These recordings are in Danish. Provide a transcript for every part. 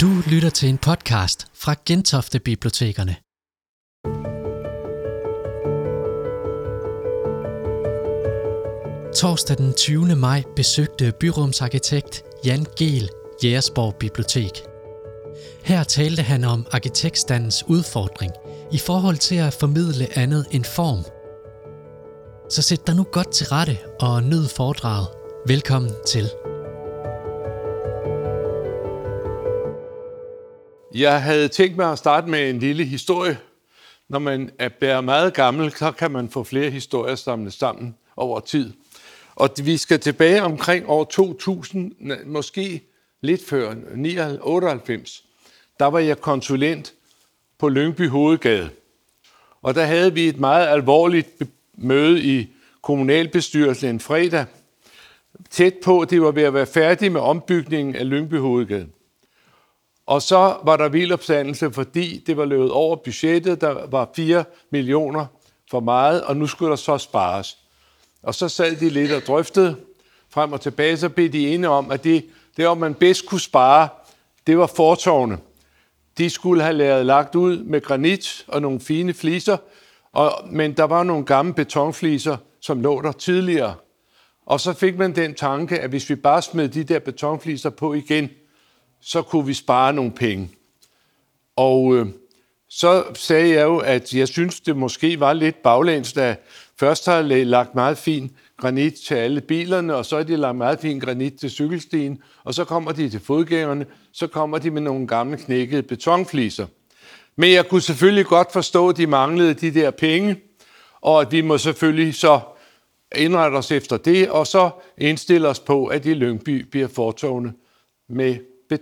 Du lytter til en podcast fra Gentofte Bibliotekerne. Torsdag den 20. maj besøgte byrumsarkitekt Jan Gel Jægersborg Bibliotek. Her talte han om arkitektstandens udfordring i forhold til at formidle andet end form. Så sæt dig nu godt til rette og nyd foredraget. Velkommen til. Jeg havde tænkt mig at starte med en lille historie. Når man er meget gammel, så kan man få flere historier samlet sammen over tid. Og vi skal tilbage omkring år 2000, måske lidt før, 98. Der var jeg konsulent på Lyngby Hovedgade. Og der havde vi et meget alvorligt møde i kommunalbestyrelsen en fredag. Tæt på, det var ved at være færdig med ombygningen af Lyngby Hovedgade. Og så var der vildopstandelse, fordi det var løbet over budgettet. Der var 4 millioner for meget, og nu skulle der så spares. Og så sad de lidt og drøftede frem og tilbage, så blev de enige om, at det, det om man bedst kunne spare, det var fortårne. De skulle have lavet lagt ud med granit og nogle fine fliser, og, men der var nogle gamle betonfliser, som lå der tidligere. Og så fik man den tanke, at hvis vi bare smed de der betonfliser på igen, så kunne vi spare nogle penge. Og øh, så sagde jeg jo, at jeg synes, det måske var lidt baglæns, da først har lagt meget fin granit til alle bilerne, og så er de lagt meget fin granit til cykelstien, og så kommer de til fodgængerne, så kommer de med nogle gamle knækkede betonfliser. Men jeg kunne selvfølgelig godt forstå, at de manglede de der penge, og at vi må selvfølgelig så indrette os efter det, og så indstille os på, at i Lyngby bliver fortående med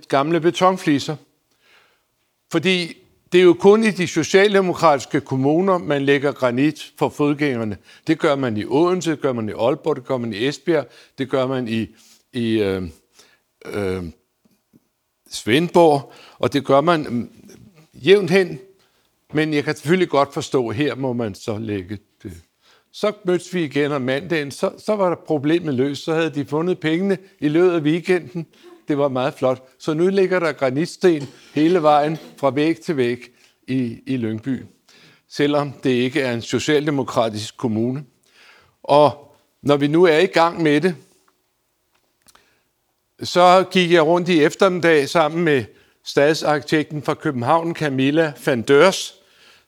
gamle betonfliser. Fordi det er jo kun i de socialdemokratiske kommuner, man lægger granit for fodgængerne. Det gør man i Odense, det gør man i Aalborg, det gør man i Esbjerg, det gør man i, i øh, øh, Svendborg, og det gør man øh, jævnt hen. Men jeg kan selvfølgelig godt forstå, at her må man så lægge det. Så mødtes vi igen om mandagen, så, så var der problemet løst. Så havde de fundet pengene i løbet af weekenden, det var meget flot. Så nu ligger der granitsten hele vejen fra væg til væg i, i Lyngby, selvom det ikke er en socialdemokratisk kommune. Og når vi nu er i gang med det, så gik jeg rundt i eftermiddag sammen med stadsarkitekten fra København, Camilla van Dørs,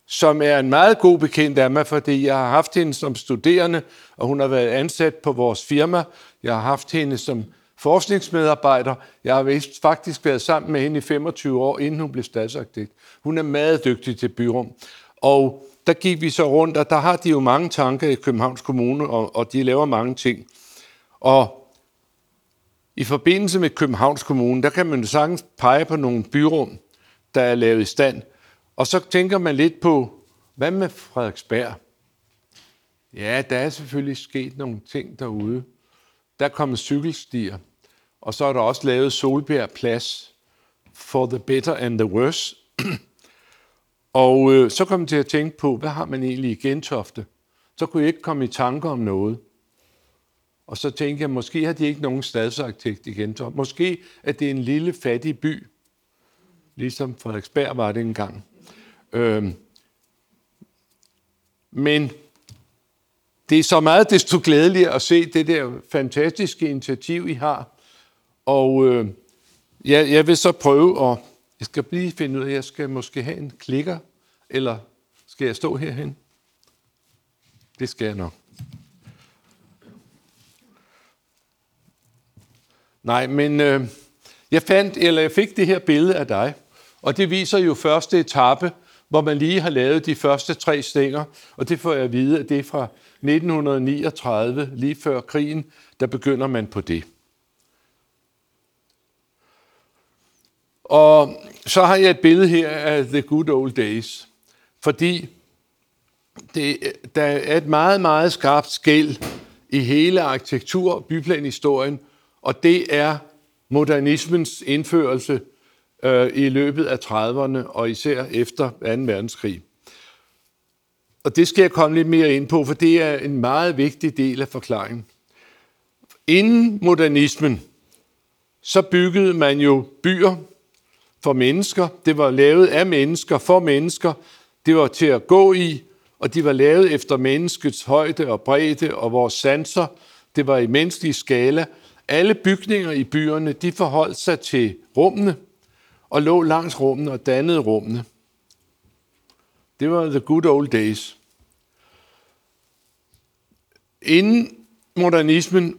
som er en meget god bekendt af mig, fordi jeg har haft hende som studerende, og hun har været ansat på vores firma. Jeg har haft hende som forskningsmedarbejder. Jeg har faktisk været sammen med hende i 25 år, inden hun blev statsarkitekt. Hun er meget dygtig til byrum. Og der gik vi så rundt, og der har de jo mange tanker i Københavns Kommune, og, og de laver mange ting. Og i forbindelse med Københavns Kommune, der kan man jo sagtens pege på nogle byrum, der er lavet i stand. Og så tænker man lidt på, hvad med Frederiksberg? Ja, der er selvfølgelig sket nogle ting derude. Der er kommet cykelstier. Og så er der også lavet Solbjerg Plads for the better and the worse. og øh, så kom jeg til at tænke på, hvad har man egentlig i Gentofte? Så kunne jeg ikke komme i tanke om noget. Og så tænkte jeg, måske har de ikke nogen stadsarkitekt i Gentofte. Måske er det en lille fattig by, ligesom Frederiksberg var det engang. Øhm, men det er så meget desto glædeligt at se det der fantastiske initiativ, I har, og øh, ja, jeg vil så prøve at... Jeg skal lige finde ud af, jeg skal måske have en klikker, eller skal jeg stå herhen? Det skal jeg nok. Nej, men øh, jeg fandt, eller jeg fik det her billede af dig, og det viser jo første etape, hvor man lige har lavet de første tre stænger, og det får jeg at vide, at det er fra 1939, lige før krigen, der begynder man på det. Og så har jeg et billede her af The Good Old Days, fordi det, der er et meget, meget skarpt skæld i hele arkitektur- og byplanhistorien, og det er modernismens indførelse øh, i løbet af 30'erne, og især efter 2. verdenskrig. Og det skal jeg komme lidt mere ind på, for det er en meget vigtig del af forklaringen. Inden modernismen, så byggede man jo byer for mennesker, det var lavet af mennesker, for mennesker, det var til at gå i, og de var lavet efter menneskets højde og bredde og vores sanser. Det var i menneskelig skala. Alle bygninger i byerne, de forholdt sig til rummene og lå langs rummene og dannede rummene. Det var the good old days. Inden modernismen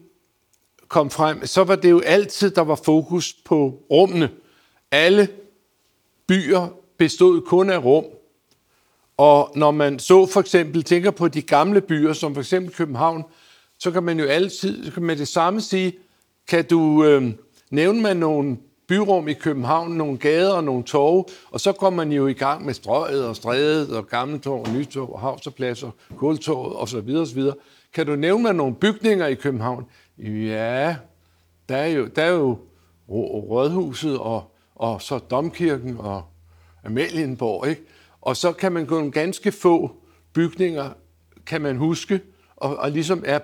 kom frem, så var det jo altid, der var fokus på rummene. Alle byer bestod kun af rum. Og når man så for eksempel tænker på de gamle byer, som for eksempel København, så kan man jo altid kan man det samme sige, kan du øh, nævne mig nogle byrum i København, nogle gader og nogle torve, og så kommer man jo i gang med strøget og strædet og gamle tog og nytorv og havsepladser, videre og videre. Kan du nævne mig nogle bygninger i København? Ja, der er jo, der er jo Rådhuset og, og så Domkirken og Amalienborg, ikke? Og så kan man gå nogle ganske få bygninger, kan man huske, og, og ligesom er,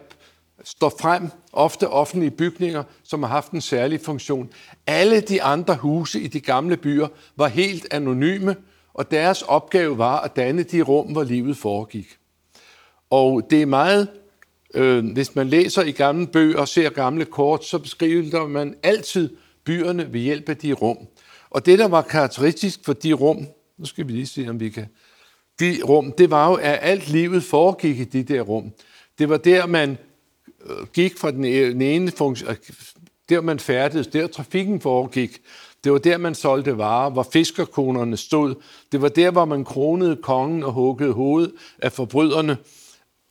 står frem, ofte offentlige bygninger, som har haft en særlig funktion. Alle de andre huse i de gamle byer var helt anonyme, og deres opgave var at danne de rum, hvor livet foregik. Og det er meget, øh, hvis man læser i gamle bøger og ser gamle kort, så beskriver man altid byerne ved hjælp af de rum. Og det, der var karakteristisk for de rum, nu skal vi lige se, om vi kan... De rum, det var jo, at alt livet foregik i de der rum. Det var der, man øh, gik fra den e- ene funktion, øh, der man færdedes, der trafikken foregik. Det var der, man solgte varer, hvor fiskerkonerne stod. Det var der, hvor man kronede kongen og huggede hovedet af forbryderne.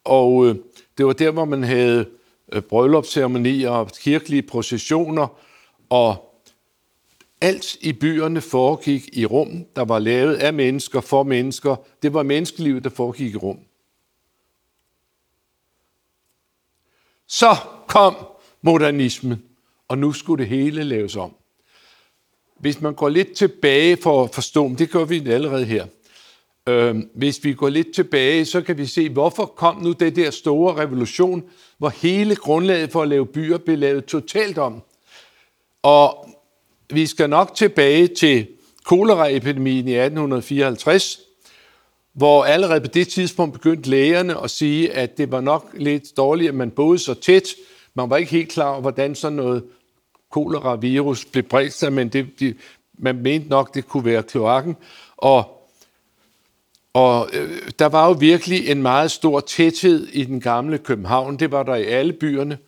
Og øh, det var der, hvor man havde øh, bryllupsceremonier og kirkelige processioner og alt i byerne foregik i rum, der var lavet af mennesker for mennesker. Det var menneskelivet, der foregik i rum. Så kom modernismen, og nu skulle det hele laves om. Hvis man går lidt tilbage for at forstå, det gør vi allerede her. Øhm, hvis vi går lidt tilbage, så kan vi se, hvorfor kom nu det der store revolution, hvor hele grundlaget for at lave byer blev lavet totalt om. Og vi skal nok tilbage til koleraepidemien i 1854, hvor allerede på det tidspunkt begyndte lægerne at sige, at det var nok lidt dårligt, at man boede så tæt. Man var ikke helt klar over, hvordan sådan noget koleravirus blev bredt sig, men det, de, man mente nok, det kunne være kloakken. Og, og øh, der var jo virkelig en meget stor tæthed i den gamle København. Det var der i alle byerne,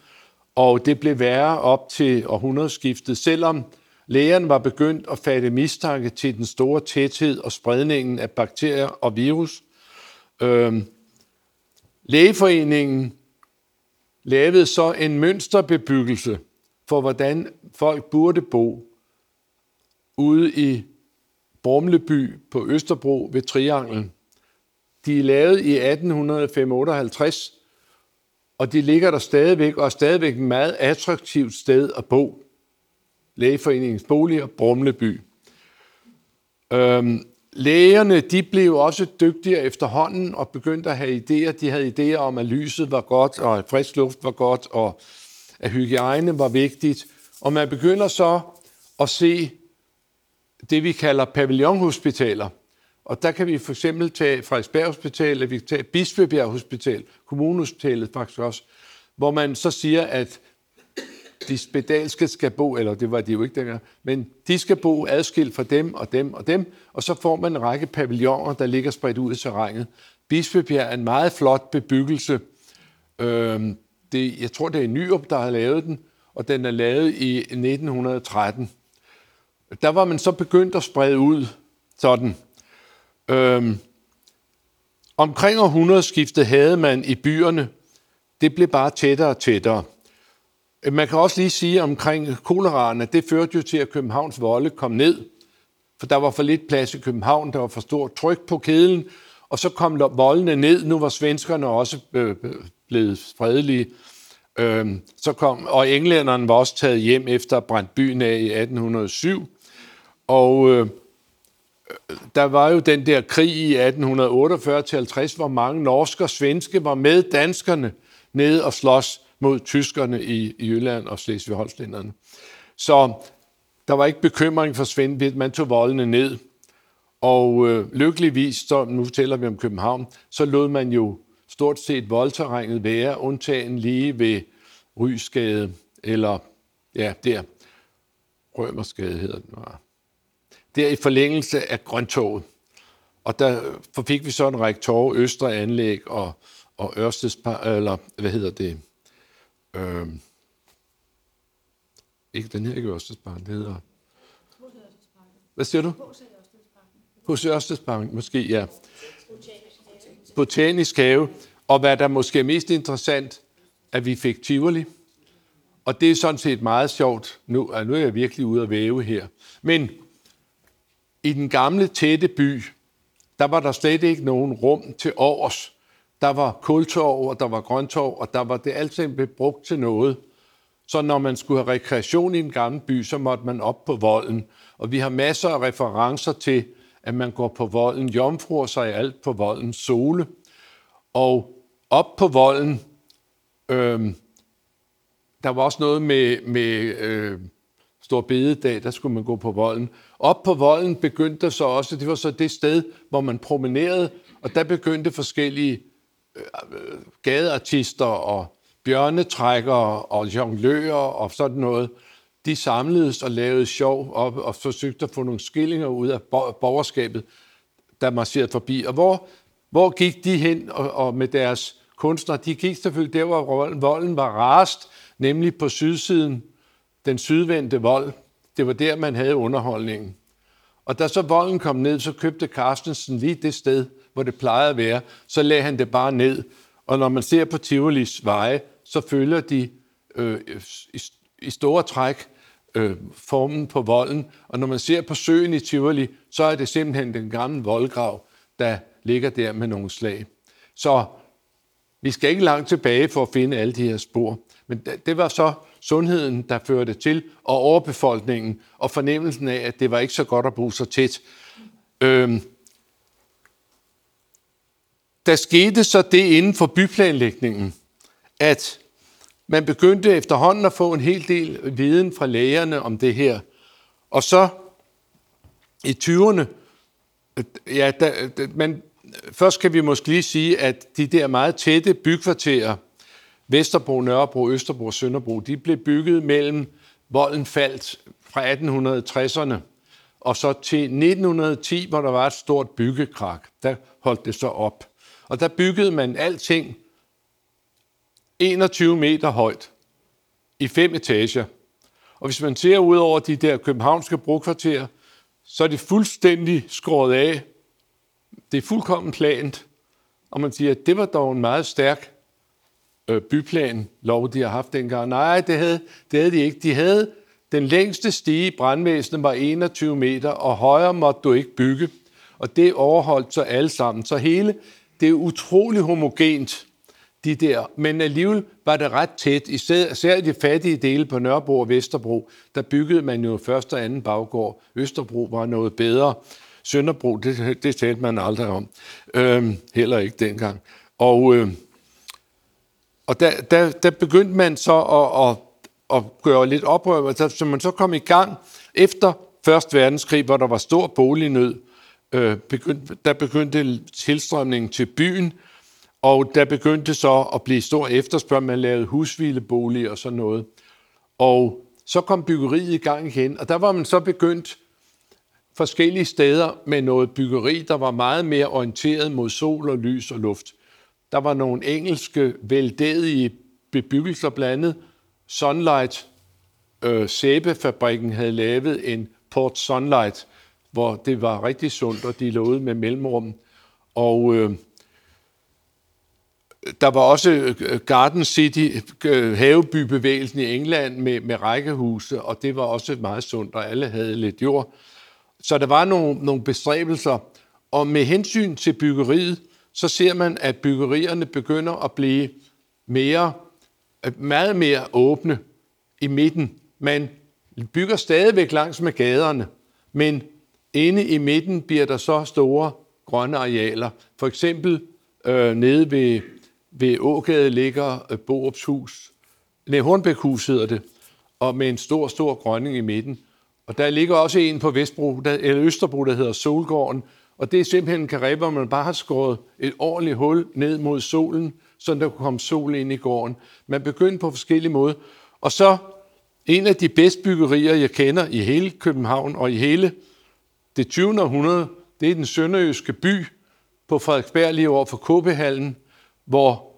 og det blev værre op til århundredeskiftet, selvom Lægerne var begyndt at fatte mistanke til den store tæthed og spredningen af bakterier og virus. Øhm, lægeforeningen lavede så en mønsterbebyggelse for, hvordan folk burde bo ude i Brumleby på Østerbro ved Trianglen. De er lavet i 1858, og de ligger der stadigvæk, og er stadigvæk et meget attraktivt sted at bo. Lægeforeningens boliger, Brumleby. Øhm, lægerne de blev også dygtigere efterhånden og begyndte at have idéer. De havde idéer om, at lyset var godt, og at frisk luft var godt, og at hygiejne var vigtigt. Og man begynder så at se det, vi kalder pavillonhospitaler. Og der kan vi for eksempel tage Frederiksberg Hospital, vi kan tage Bispebjerg Hospital, Kommunehospitalet faktisk også, hvor man så siger, at de spedalske skal bo, eller det var de jo ikke dengang, men de skal bo adskilt fra dem og dem og dem, og så får man en række pavilloner, der ligger spredt ud i terrænet. Bispebjerg er en meget flot bebyggelse. Øh, det, jeg tror, det er Nyrup, der har lavet den, og den er lavet i 1913. Der var man så begyndt at sprede ud sådan. Øhm, omkring århundredeskiftet havde man i byerne, det blev bare tættere og tættere. Man kan også lige sige omkring koleraen, at det førte jo til, at Københavns volde kom ned, for der var for lidt plads i København, der var for stort tryk på kedlen, og så kom voldene ned. Nu var svenskerne også øh, blevet fredelige. Øhm, så kom, og englænderne var også taget hjem efter at brændt byen af i 1807. Og øh, der var jo den der krig i 1848-50, hvor mange norske og svenske var med danskerne ned og slås mod tyskerne i, i Jylland og Slesvig-Holstænderne. Så der var ikke bekymring for Svend, man tog voldene ned. Og øh, lykkeligvis, så nu taler vi om København, så lod man jo stort set voldterrænet være, undtagen lige ved Rysgade, eller ja, der, Rømersgade hedder den. Var. Der i forlængelse af Grøntoget. Og der øh, fik vi så en række tårer, Østre Anlæg og, og Ørsteds, eller hvad hedder det? Øh, ikke, den her ikke Ørstedsparken, det hedder... Hvad siger du? Hos Ørstedsparken, måske, ja. Botanisk have. Og hvad der måske er mest interessant, at vi fik Tivoli. Og det er sådan set meget sjovt. Nu, nu er jeg virkelig ude at væve her. Men i den gamle tætte by, der var der slet ikke nogen rum til overs der var kultorv, og der var grøntorv, og der var det alt sammen brugt til noget. Så når man skulle have rekreation i en gammel by, så måtte man op på volden. Og vi har masser af referencer til, at man går på volden, jomfruer sig alt på volden, sole. Og op på volden, øh, der var også noget med, med øh, Stor Bededag, der skulle man gå på volden. Op på volden begyndte der så også, det var så det sted, hvor man promenerede, og der begyndte forskellige Øh, gadeartister og bjørnetrækkere og jonglører og sådan noget, de samledes og lavede sjov op og forsøgte at få nogle skillinger ud af borgerskabet, der marcherede forbi. Og hvor, hvor gik de hen og, og med deres kunstnere? De gik selvfølgelig der, hvor volden var rast, nemlig på sydsiden, den sydvendte vold. Det var der, man havde underholdningen. Og da så volden kom ned, så købte Carstensen lige det sted, hvor det plejede at være. Så lagde han det bare ned. Og når man ser på Tivolis veje, så følger de øh, i, i store træk øh, formen på volden. Og når man ser på søen i Tivoli, så er det simpelthen den gamle voldgrav, der ligger der med nogle slag. Så vi skal ikke langt tilbage for at finde alle de her spor. Men det var så sundheden, der førte til, og overbefolkningen, og fornemmelsen af, at det var ikke så godt at bo så tæt. Øhm, der skete så det inden for byplanlægningen, at man begyndte efterhånden at få en hel del viden fra lægerne om det her. Og så i 20'erne, ja, der, man, først kan vi måske lige sige, at de der meget tætte bykvarterer, Vesterbro, Nørrebro, Østerbro og Sønderbro, de blev bygget mellem volden faldt fra 1860'erne og så til 1910, hvor der var et stort byggekrak. Der holdt det så op. Og der byggede man alting 21 meter højt i fem etager. Og hvis man ser ud over de der københavnske brokvarterer, så er det fuldstændig skåret af. Det er fuldkommen plant. Og man siger, at det var dog en meget stærk øh, byplan, lov de har haft dengang. Nej, det havde, det havde de ikke. De havde den længste stige i brandvæsenet var 21 meter, og højere måtte du ikke bygge. Og det overholdt så alle sammen. Så hele, det er utrolig homogent de der, men alligevel var det ret tæt, især i de fattige dele på Nørrebro og Vesterbro, der byggede man jo første og anden baggård. Østerbro var noget bedre. Sønderbro, det, det talte man aldrig om. Øhm, heller ikke dengang. Og, øh, og der, der, der begyndte man så at, at, at gøre lidt oprør, så man så kom i gang efter Første Verdenskrig, hvor der var stor bolignød, øh, begyndte, der begyndte tilstrømningen til byen, og der begyndte så at blive stor efterspørgsel. Man lavede husvildeboliger og sådan noget. Og så kom byggeriet i gang igen, og der var man så begyndt forskellige steder med noget byggeri, der var meget mere orienteret mod sol og lys og luft. Der var nogle engelske veldedige bebyggelser, blandet. Sunlight. Øh, Sæbefabrikken havde lavet en Port Sunlight, hvor det var rigtig sundt, og de lå med mellemrum. Og øh, der var også øh, Garden City, øh, havebybevægelsen i England med, med rækkehuse, og det var også meget sundt, og alle havde lidt jord. Så der var nogle, nogle bestræbelser, og med hensyn til byggeriet, så ser man, at byggerierne begynder at blive mere, øh, meget mere åbne i midten. Man bygger stadigvæk langs med gaderne, men inde i midten bliver der så store grønne arealer. For eksempel øh, nede ved ved Ågade ligger øh, Borups hus. Nej, Hornbækhus hedder det. Og med en stor, stor grønning i midten. Og der ligger også en på Vestbro, der, eller Østerbro, der hedder Solgården, og det er simpelthen en karib, hvor man bare har skåret et ordentligt hul ned mod solen, så der kunne komme sol ind i gården. Man begyndte på forskellige måder. Og så en af de bedste byggerier, jeg kender i hele København og i hele det 20. århundrede, det er den sønderjyske by på Frederiksberg lige over for Kåbehallen, hvor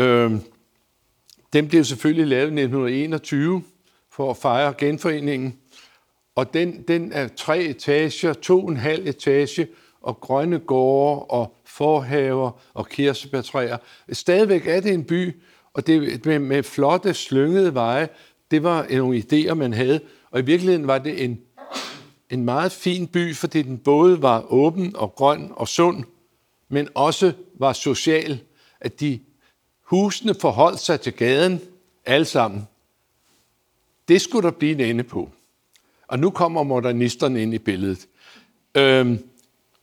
øh, den blev selvfølgelig lavet i 1921 for at fejre genforeningen. Og den, den er tre etager, to og en halv etage, og grønne gårde og forhaver og kirsebærtræer. Stadigvæk er det en by, og det med, med flotte, slyngede veje. Det var nogle idéer, man havde. Og i virkeligheden var det en, en meget fin by, fordi den både var åben og grøn og sund, men også var social. At de husene forholdt sig til gaden, alle sammen. Det skulle der blive en ende på. Og nu kommer modernisterne ind i billedet. Øhm,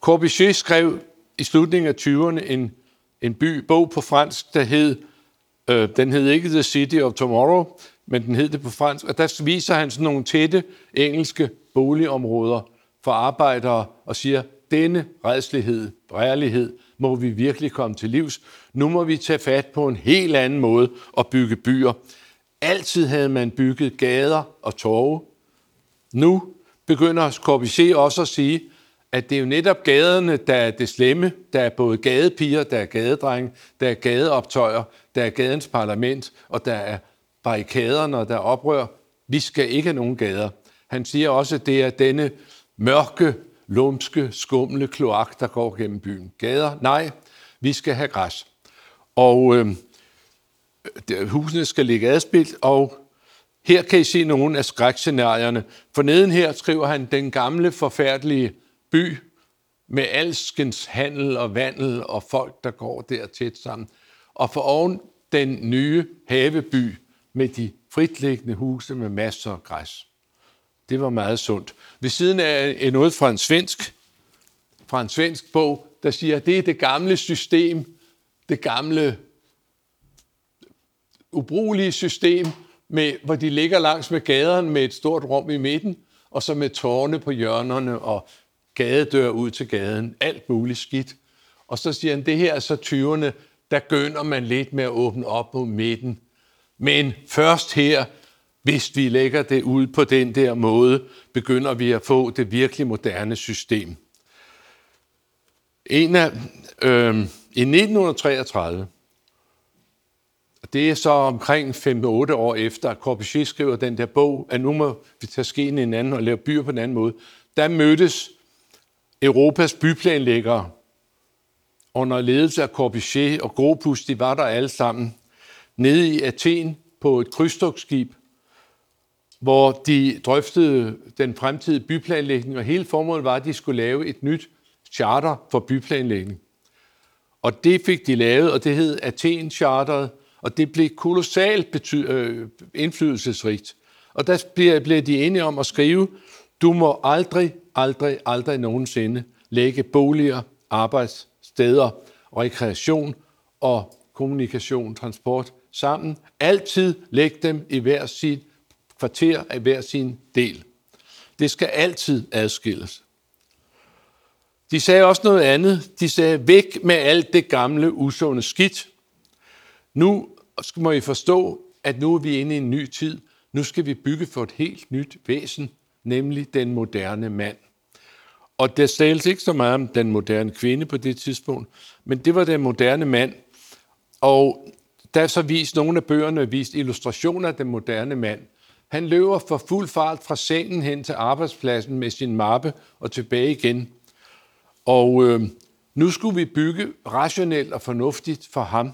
Corbusier skrev i slutningen af 20'erne en, en by, bog på fransk, der hed, øh, den hed ikke The City of Tomorrow, men den hed det på fransk, og der viser han sådan nogle tætte engelske boligområder for arbejdere og siger, denne redslighed, brærlighed, må vi virkelig komme til livs. Nu må vi tage fat på en helt anden måde at bygge byer. Altid havde man bygget gader og torve. Nu begynder Corbusier også at sige, at det er jo netop gaderne, der er det slemme. Der er både gadepiger, der er gadedrenge, der er gadeoptøjer, der er gadens parlament, og der er barrikader, når der er oprør. Vi skal ikke have nogen gader. Han siger også, at det er denne mørke, lumske, skumle kloak, der går gennem byen. Gader? Nej, vi skal have græs. Og øh, husene skal ligge adspildt, og her kan I se nogle af skrækscenarierne. For neden her skriver han den gamle, forfærdelige by med alskens handel og vandel og folk, der går der tæt sammen. Og for oven den nye haveby med de fritliggende huse med masser af græs. Det var meget sundt. Ved siden af noget fra en svensk, fra en svensk bog, der siger, at det er det gamle system, det gamle ubrugelige system, med, hvor de ligger langs med gaderne med et stort rum i midten, og så med tårne på hjørnerne og gadedør ud til gaden, alt muligt skidt. Og så siger han, det her er så 20'erne, der gønner man lidt med at åbne op på midten. Men først her, hvis vi lægger det ud på den der måde, begynder vi at få det virkelig moderne system. En af, øh, I 1933, det er så omkring 5-8 år efter, at Corbusier skriver den der bog, at nu må vi tage skeen i en anden og lave byer på en anden måde. Der mødtes Europas byplanlæggere under ledelse af Corbusier og Gropus, de var der alle sammen, nede i Athen på et krydstogsskib, hvor de drøftede den fremtidige byplanlægning, og hele formålet var, at de skulle lave et nyt charter for byplanlægning. Og det fik de lavet, og det hed Athen Charteret, og det blev kolossalt bety- øh, indflydelsesrigt. Og der blev de enige om at skrive, du må aldrig, aldrig, aldrig nogensinde lægge boliger, arbejdssteder, rekreation og kommunikation, transport sammen. Altid læg dem i hver sit kvarter, i hver sin del. Det skal altid adskilles. De sagde også noget andet. De sagde, væk med alt det gamle, usunde skidt. Nu må I forstå, at nu er vi inde i en ny tid. Nu skal vi bygge for et helt nyt væsen, nemlig den moderne mand. Og der tales ikke så meget om den moderne kvinde på det tidspunkt, men det var den moderne mand. Og der er så vist nogle af bøgerne, vist illustrationer af den moderne mand. Han løber for fuld fart fra sengen hen til arbejdspladsen med sin mappe og tilbage igen. Og øh, nu skulle vi bygge rationelt og fornuftigt for ham.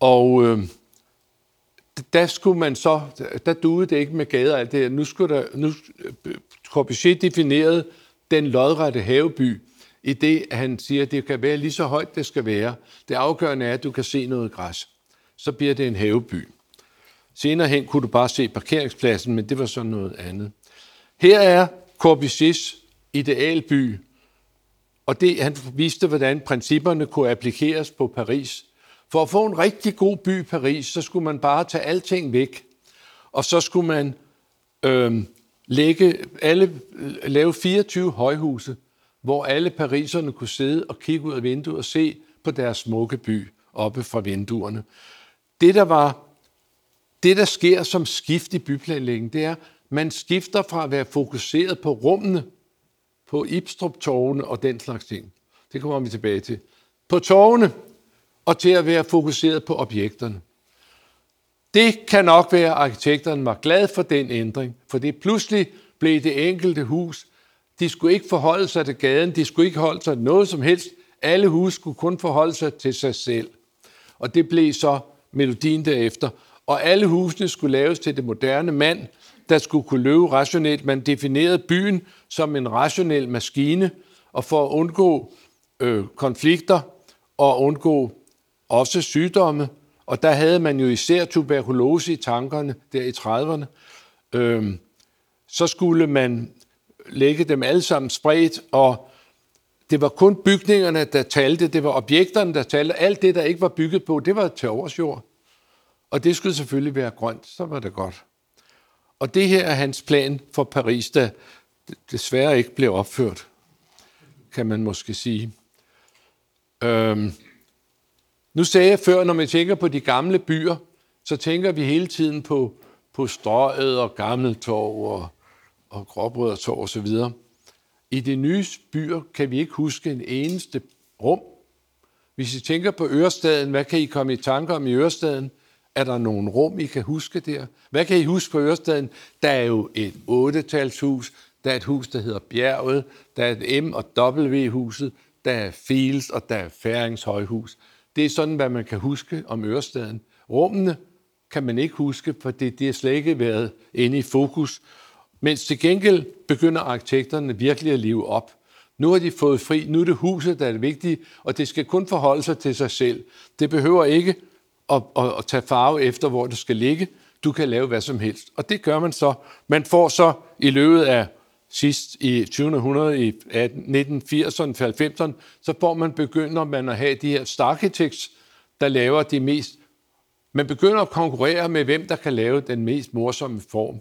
Og øh, der skulle man så, der duede det ikke med gader og alt det Nu skulle der, nu, øh, Corbusier definerede den lodrette haveby, i det, at han siger, at det kan være lige så højt, det skal være. Det afgørende er, at du kan se noget græs. Så bliver det en haveby. Senere hen kunne du bare se parkeringspladsen, men det var så noget andet. Her er Corbusiers idealby, og det, han viste, hvordan principperne kunne applikeres på Paris. For at få en rigtig god by Paris, så skulle man bare tage alting væk. Og så skulle man øh, lægge alle, øh, lave 24 højhuse, hvor alle pariserne kunne sidde og kigge ud af vinduet og se på deres smukke by oppe fra vinduerne. Det, der var, det, der sker som skift i byplanlægningen, det er, man skifter fra at være fokuseret på rummene, på ibstrup og den slags ting. Det kommer vi tilbage til. På tårne, og til at være fokuseret på objekterne. Det kan nok være, at arkitekterne var glad for den ændring, for det pludselig blev det enkelte hus. De skulle ikke forholde sig til gaden, de skulle ikke holde sig til noget som helst. Alle huse skulle kun forholde sig til sig selv. Og det blev så melodien derefter. Og alle husene skulle laves til det moderne mand, der skulle kunne løbe rationelt. Man definerede byen som en rationel maskine, og for at undgå øh, konflikter og undgå også sygdomme, og der havde man jo især tuberkulose i tankerne der i 30'erne. øh, så skulle man lægge dem alle sammen spredt, og det var kun bygningerne, der talte, det var objekterne, der talte. Alt det, der ikke var bygget på, det var til oversjord. Og det skulle selvfølgelig være grønt, så var det godt. Og det her er hans plan for Paris, der desværre ikke blev opført, kan man måske sige. Øhm, nu sagde jeg før, når man tænker på de gamle byer, så tænker vi hele tiden på, på Strøget og Gammeltorv og, og gråbrødretog og så osv. I de nye byer kan vi ikke huske en eneste rum. Hvis I tænker på Ørestaden, hvad kan I komme i tanke om i Ørestaden? Er der nogle rum, I kan huske der? Hvad kan I huske på Ørestaden? Der er jo et 8-talshus, der er et hus, der hedder Bjerget, der er et M- og W-huset, der er Fields, og der er Færingshøjhus. Det er sådan, hvad man kan huske om Ørestaden. Rummene kan man ikke huske, for det, det har slet ikke været inde i fokus. Mens til gengæld begynder arkitekterne virkelig at leve op. Nu har de fået fri, nu er det huset, der er det vigtige, og det skal kun forholde sig til sig selv. Det behøver ikke at, at, at tage farve efter, hvor det skal ligge. Du kan lave hvad som helst. Og det gør man så. Man får så i løbet af sidst i 2000 i 1980'erne, 90'erne, så får man begynder man at have de her architects, der laver de mest... Man begynder at konkurrere med, hvem der kan lave den mest morsomme form.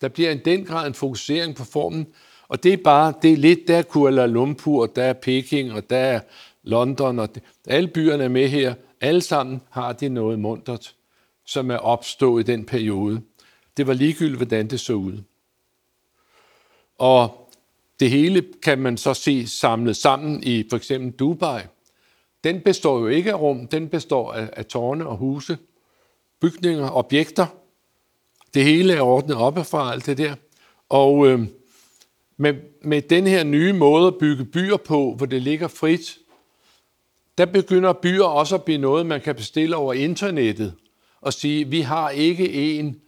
Der bliver i den grad en fokusering på formen, og det er bare, det er lidt, der er Kuala Lumpur, der er Peking, og der er London, og det, alle byerne er med her. Alle sammen har de noget mundret, som er opstået i den periode. Det var ligegyldigt, hvordan det så ud. Og det hele kan man så se samlet sammen i for eksempel Dubai. Den består jo ikke af rum, den består af, af tårne og huse, bygninger, objekter. Det hele er ordnet op fra alt det der. Og øh, med, med den her nye måde at bygge byer på, hvor det ligger frit, der begynder byer også at blive noget, man kan bestille over internettet og sige, vi har ikke en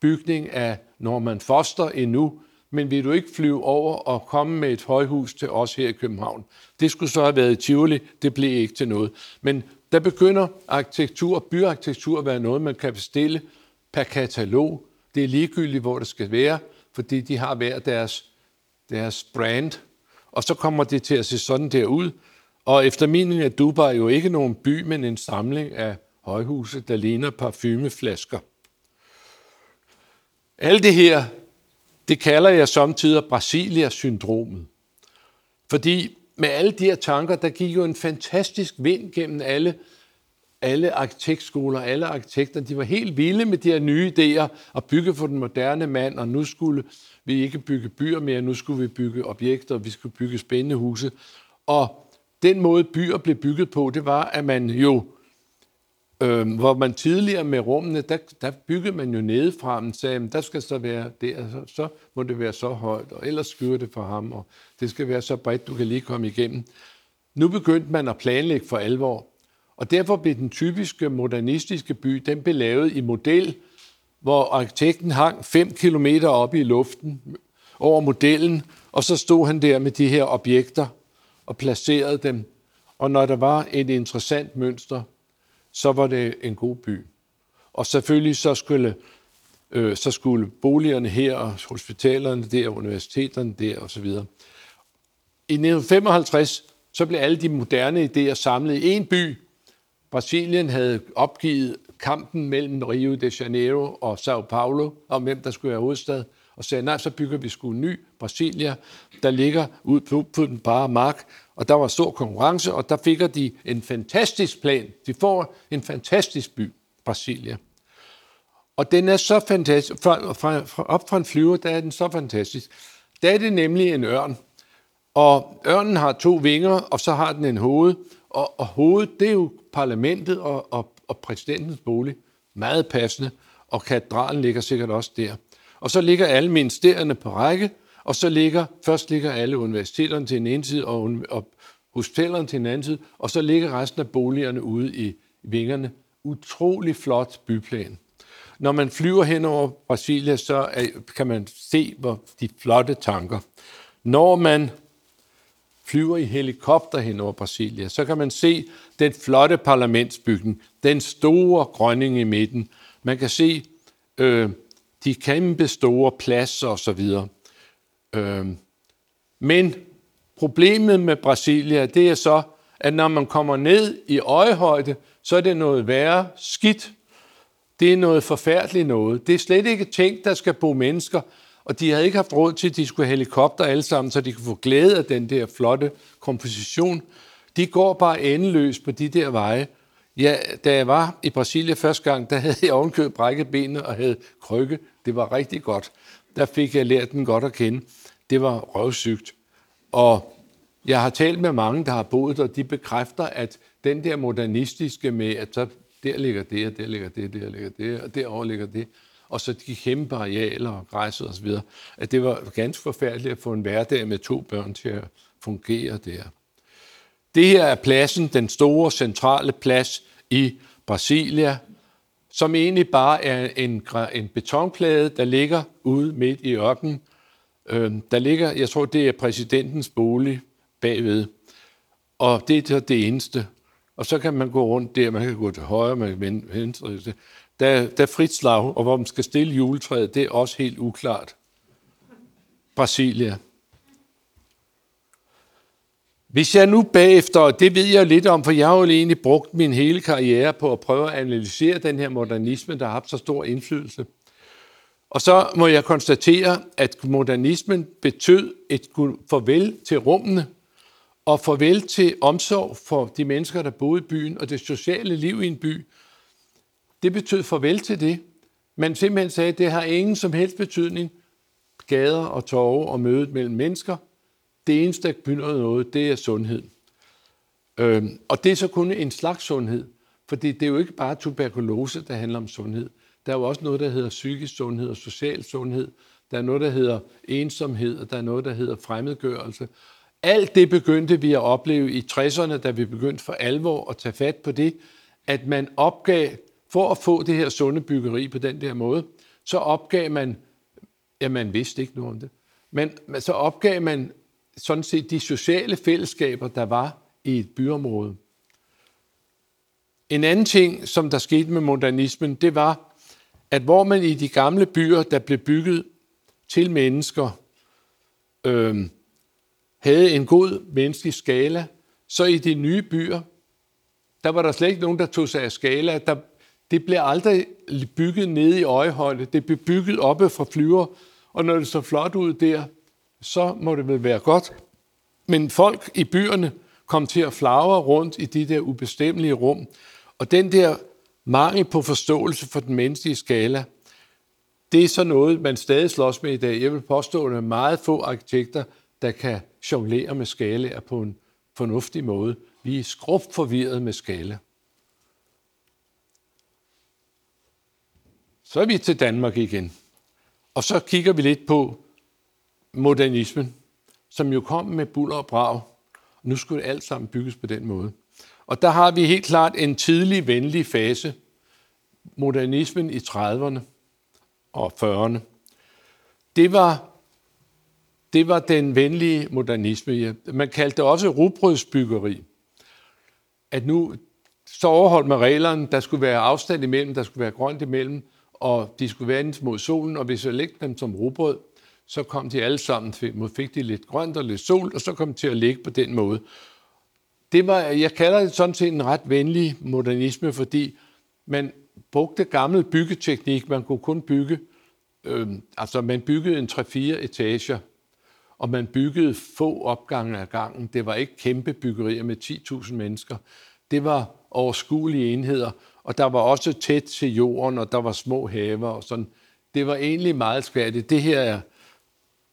bygning af Norman Foster endnu, men vil du ikke flyve over og komme med et højhus til os her i København? Det skulle så have været i Tivoli, det blev ikke til noget. Men der begynder arkitektur, byarkitektur at være noget, man kan bestille per katalog. Det er ligegyldigt, hvor det skal være, fordi de har hver deres, deres brand. Og så kommer det til at se sådan der ud. Og efter min er Dubai jo ikke nogen by, men en samling af højhuse, der ligner parfumeflasker. Alt det her det kalder jeg samtidig Brasilia-syndromet. Fordi med alle de her tanker, der gik jo en fantastisk vind gennem alle, alle arkitektskoler, alle arkitekter. De var helt vilde med de her nye idéer at bygge for den moderne mand, og nu skulle vi ikke bygge byer mere, nu skulle vi bygge objekter, og vi skulle bygge spændende huse. Og den måde byer blev bygget på, det var, at man jo Øh, hvor man tidligere med rummene, der, der byggede man jo nedefra, og sagde, der skal så være det, så, så må det være så højt, og ellers skyder det for ham, og det skal være så bredt, du kan lige komme igennem. Nu begyndte man at planlægge for alvor, og derfor blev den typiske modernistiske by, den blev lavet i model, hvor arkitekten hang 5 km op i luften over modellen, og så stod han der med de her objekter og placerede dem. Og når der var et interessant mønster, så var det en god by. Og selvfølgelig så skulle, øh, så skulle boligerne her, og hospitalerne der, universiteterne der osv. I 1955 så blev alle de moderne idéer samlet i en by. Brasilien havde opgivet kampen mellem Rio de Janeiro og Sao Paulo om hvem der skulle være hovedstad, og sagde, nej, så bygger vi sgu en ny Brasilia, der ligger ud på, på den bare mark, og der var stor konkurrence, og der fik de en fantastisk plan. De får en fantastisk by, Brasilia. Og den er så fantastisk. Fra, fra, fra, op fra en flyver, der er den så fantastisk. Der er det nemlig en ørn. Og ørnen har to vinger, og så har den en hoved. Og, og hovedet, det er jo parlamentet og, og, og præsidentens bolig. Meget passende. Og katedralen ligger sikkert også der. Og så ligger alle ministerierne på række, og så ligger, først ligger alle universiteterne til en ene side, og, og hospitalerne til en anden side, og så ligger resten af boligerne ude i vingerne. Utrolig flot byplan. Når man flyver hen over Brasilia, så kan man se hvor de flotte tanker. Når man flyver i helikopter hen over Brasilia, så kan man se den flotte parlamentsbygning, den store grønning i midten. Man kan se øh, de kæmpe store pladser osv. Øh, men problemet med Brasilia, det er så, at når man kommer ned i øjehøjde, så er det noget værre skidt. Det er noget forfærdeligt noget. Det er slet ikke tænkt, der skal bo mennesker, og de havde ikke haft råd til, at de skulle have helikopter alle sammen, så de kunne få glæde af den der flotte komposition. De går bare endeløst på de der veje. Ja, da jeg var i Brasilien første gang, der havde jeg ovenkøbet brækket benene og havde krykke. Det var rigtig godt. Der fik jeg lært den godt at kende. Det var røvsygt. Og jeg har talt med mange, der har boet der, og de bekræfter, at den der modernistiske med, at så der ligger det, og der ligger det, der ligger det, og derovre ligger det, og så de kæmpe arealer og græsset osv., at det var ganske forfærdeligt at få en hverdag med to børn til at fungere der. Det her er pladsen, den store centrale plads i Brasilia, som egentlig bare er en, en betonplade, der ligger ude midt i ørkenen. Øhm, der ligger, jeg tror, det er præsidentens bolig bagved. Og det er det eneste. Og så kan man gå rundt der, man kan gå til højre, man kan venstre. Der, der er frit slag, og hvor man skal stille juletræet, det er også helt uklart. Brasilia. Hvis jeg nu bagefter, og det ved jeg lidt om, for jeg har jo egentlig brugt min hele karriere på at prøve at analysere den her modernisme, der har haft så stor indflydelse. Og så må jeg konstatere, at modernismen betød et farvel til rummene, og farvel til omsorg for de mennesker, der boede i byen, og det sociale liv i en by. Det betød farvel til det. Man simpelthen sagde, at det har ingen som helst betydning. Gader og torve og mødet mellem mennesker. Det eneste, der begynder noget, det er sundhed. Øhm, og det er så kun en slags sundhed. Fordi det er jo ikke bare tuberkulose, der handler om sundhed. Der er jo også noget, der hedder psykisk sundhed og social sundhed. Der er noget, der hedder ensomhed, og der er noget, der hedder fremmedgørelse. Alt det begyndte vi at opleve i 60'erne, da vi begyndte for alvor at tage fat på det, at man opgav, for at få det her sunde byggeri på den der måde, så opgav man, ja, man vidste ikke noget om det, men så opgav man sådan set de sociale fællesskaber, der var i et byområde. En anden ting, som der skete med modernismen, det var, at hvor man i de gamle byer, der blev bygget til mennesker, øh, havde en god menneskelig skala, så i de nye byer, der var der slet ikke nogen, der tog sig af skala. Der, det bliver aldrig bygget nede i øjehøjde. Det bliver bygget oppe fra flyver, og når det så flot ud der, så må det vel være godt. Men folk i byerne kom til at flagre rundt i de der ubestemmelige rum, og den der mangel på forståelse for den menneskelige skala, det er så noget, man stadig slås med i dag. Jeg vil påstå, at der er meget få arkitekter, der kan jonglere med skalaer på en fornuftig måde. Vi er skrubt forvirret med skala. Så er vi til Danmark igen. Og så kigger vi lidt på modernismen, som jo kom med buller og brag. Nu skulle det alt sammen bygges på den måde. Og der har vi helt klart en tidlig venlig fase. Modernismen i 30'erne og 40'erne. Det var det var den venlige modernisme. Man kaldte det også rugbrødsbyggeri. At nu så overholdt man reglerne, der skulle være afstand imellem, der skulle være grønt imellem, og de skulle vendes mod solen, og hvis jeg lægte dem som rugbrød, så kom de alle sammen, fik de lidt grønt og lidt sol, og så kom de til at ligge på den måde. Det var, jeg kalder det sådan set en ret venlig modernisme, fordi man brugte gammel byggeteknik. Man kunne kun bygge Øh, altså man byggede en 3-4 etager, og man byggede få opgange ad gangen. Det var ikke kæmpe byggerier med 10.000 mennesker. Det var overskuelige enheder, og der var også tæt til jorden, og der var små haver og sådan. Det var egentlig meget skværdigt. Det her er,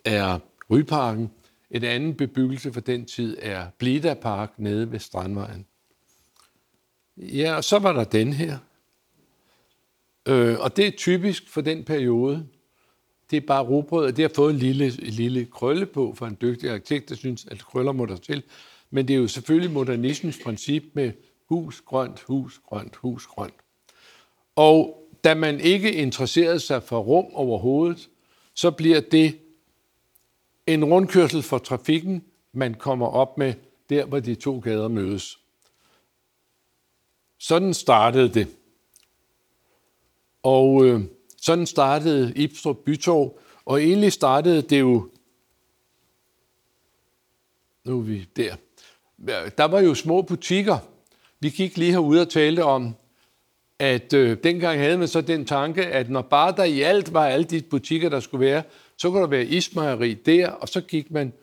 er Ryparken. Et andet bebyggelse fra den tid er Blida Park nede ved Strandvejen. Ja, og så var der den her. Øh, og det er typisk for den periode. Det er bare rugbrød, og det har fået en lille, en lille krølle på for en dygtig arkitekt, der synes, at krøller må der til. Men det er jo selvfølgelig modernismens princip med hus, grønt, hus, grønt, hus, grønt. Og da man ikke interesserede sig for rum overhovedet, så bliver det en rundkørsel for trafikken, man kommer op med der, hvor de to gader mødes. Sådan startede det. Og øh, sådan startede Ibstrup Bytorv, og egentlig startede det jo, nu er vi der, der var jo små butikker. Vi gik lige herude og talte om, at øh, dengang havde man så den tanke, at når bare der i alt var alle de butikker, der skulle være, så kunne der være ismejeri der, og så gik man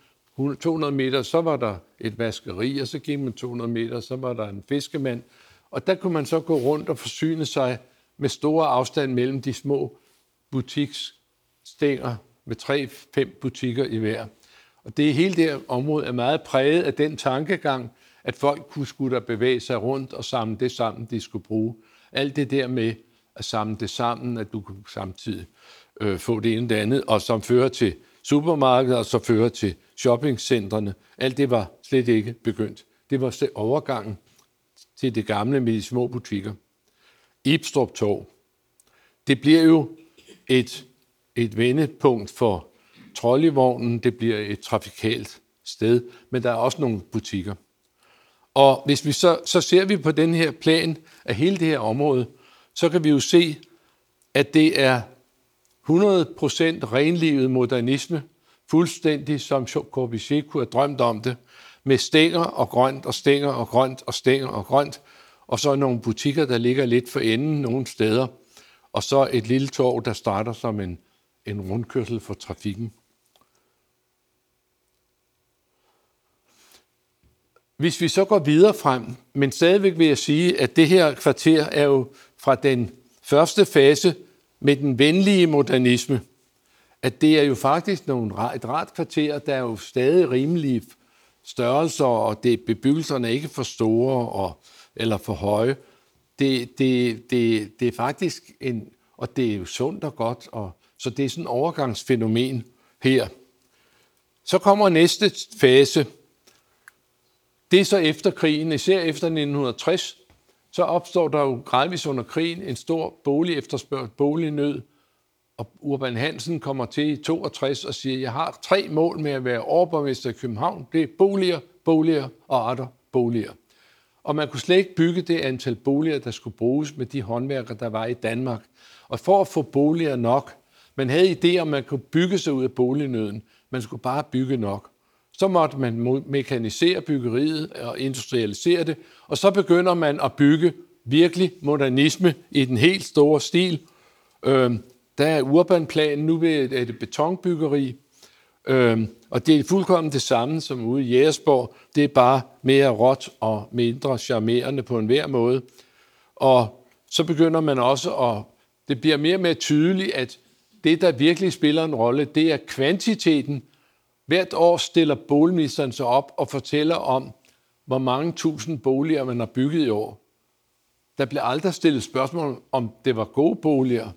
200 meter, så var der et vaskeri, og så gik man 200 meter, så var der en fiskemand. Og der kunne man så gå rundt og forsyne sig med store afstand mellem de små butiksstænger med tre-fem butikker i hver. Og det hele det område er meget præget af den tankegang, at folk kunne skulle der bevæge sig rundt og samle det sammen, de skulle bruge. Alt det der med at samle det sammen, at du kunne samtidig øh, få det ene og det andet, og som fører til supermarkeder, og så fører til shoppingcentrene. Alt det var slet ikke begyndt. Det var overgangen til det gamle med de små butikker. Ibstrup Torv. Det bliver jo et, et vendepunkt for trolleyvognen. Det bliver et trafikalt sted, men der er også nogle butikker. Og hvis vi så, så ser vi på den her plan af hele det her område, så kan vi jo se, at det er 100% renlivet modernisme, fuldstændig som Corbusier kunne have drømt om det, med stænger og grønt og stænger og grønt og stænger og grønt, og så nogle butikker, der ligger lidt for enden nogle steder, og så et lille torv, der starter som en, en rundkørsel for trafikken. Hvis vi så går videre frem, men stadigvæk vil jeg sige, at det her kvarter er jo fra den første fase med den venlige modernisme, at det er jo faktisk nogle, et rart kvarter, der er jo stadig rimelige størrelser, og det, bebyggelserne er ikke for store og, eller for høje. Det, det, det, det er faktisk en, og det er jo sundt og godt, og, så det er sådan en overgangsfænomen her. Så kommer næste fase, det er så efter krigen, især efter 1960, så opstår der jo gradvist under krigen en stor bolig efterspørgsel, bolignød, og Urban Hansen kommer til i 62 og siger, jeg har tre mål med at være overborgmester i København. Det er boliger, boliger og andre boliger. Og man kunne slet ikke bygge det antal boliger, der skulle bruges med de håndværkere, der var i Danmark. Og for at få boliger nok, man havde idéer, om, man kunne bygge sig ud af bolignøden. Man skulle bare bygge nok. Så måtte man mekanisere byggeriet og industrialisere det, og så begynder man at bygge virkelig modernisme i den helt store stil. Øh, der er urbanplanen, nu er det betonbyggeri, øh, og det er fuldkommen det samme som ude i Jægersborg. Det er bare mere råt og mindre charmerende på enhver måde. Og så begynder man også at, det bliver mere og mere tydeligt, at det, der virkelig spiller en rolle, det er kvantiteten, Hvert år stiller boligministeren sig op og fortæller om, hvor mange tusind boliger man har bygget i år. Der bliver aldrig stillet spørgsmål om det var gode boliger.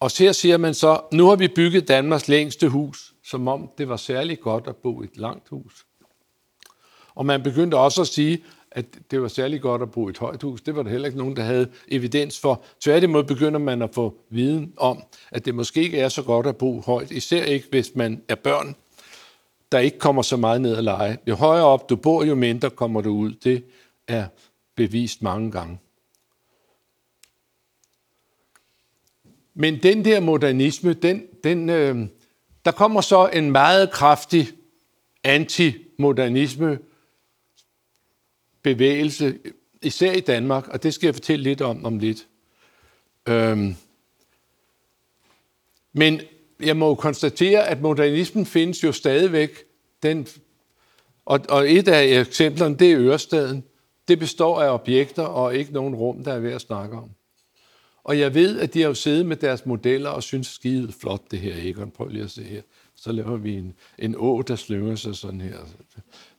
Og så siger man så, nu har vi bygget Danmarks længste hus, som om det var særlig godt at bo i et langt hus. Og man begyndte også at sige, at det var særlig godt at bo i et højt hus. Det var der heller ikke nogen, der havde evidens for. Tværtimod begynder man at få viden om, at det måske ikke er så godt at bo højt, især ikke hvis man er børn, der ikke kommer så meget ned at lege. Jo højere op du bor, jo mindre kommer du ud. Det er bevist mange gange. Men den der modernisme, den, den, øh, der kommer så en meget kraftig antimodernisme bevægelse, især i Danmark, og det skal jeg fortælle lidt om om lidt. Øhm, Men jeg må konstatere, at modernismen findes jo stadigvæk. Den, og, og et af eksemplerne, det er Ørestaden. Det består af objekter og ikke nogen rum, der er ved at snakke om. Og jeg ved, at de har jo siddet med deres modeller og synes skide flot det her, Egon. Prøv lige at se her. Så laver vi en, en å, der slynger sig sådan her.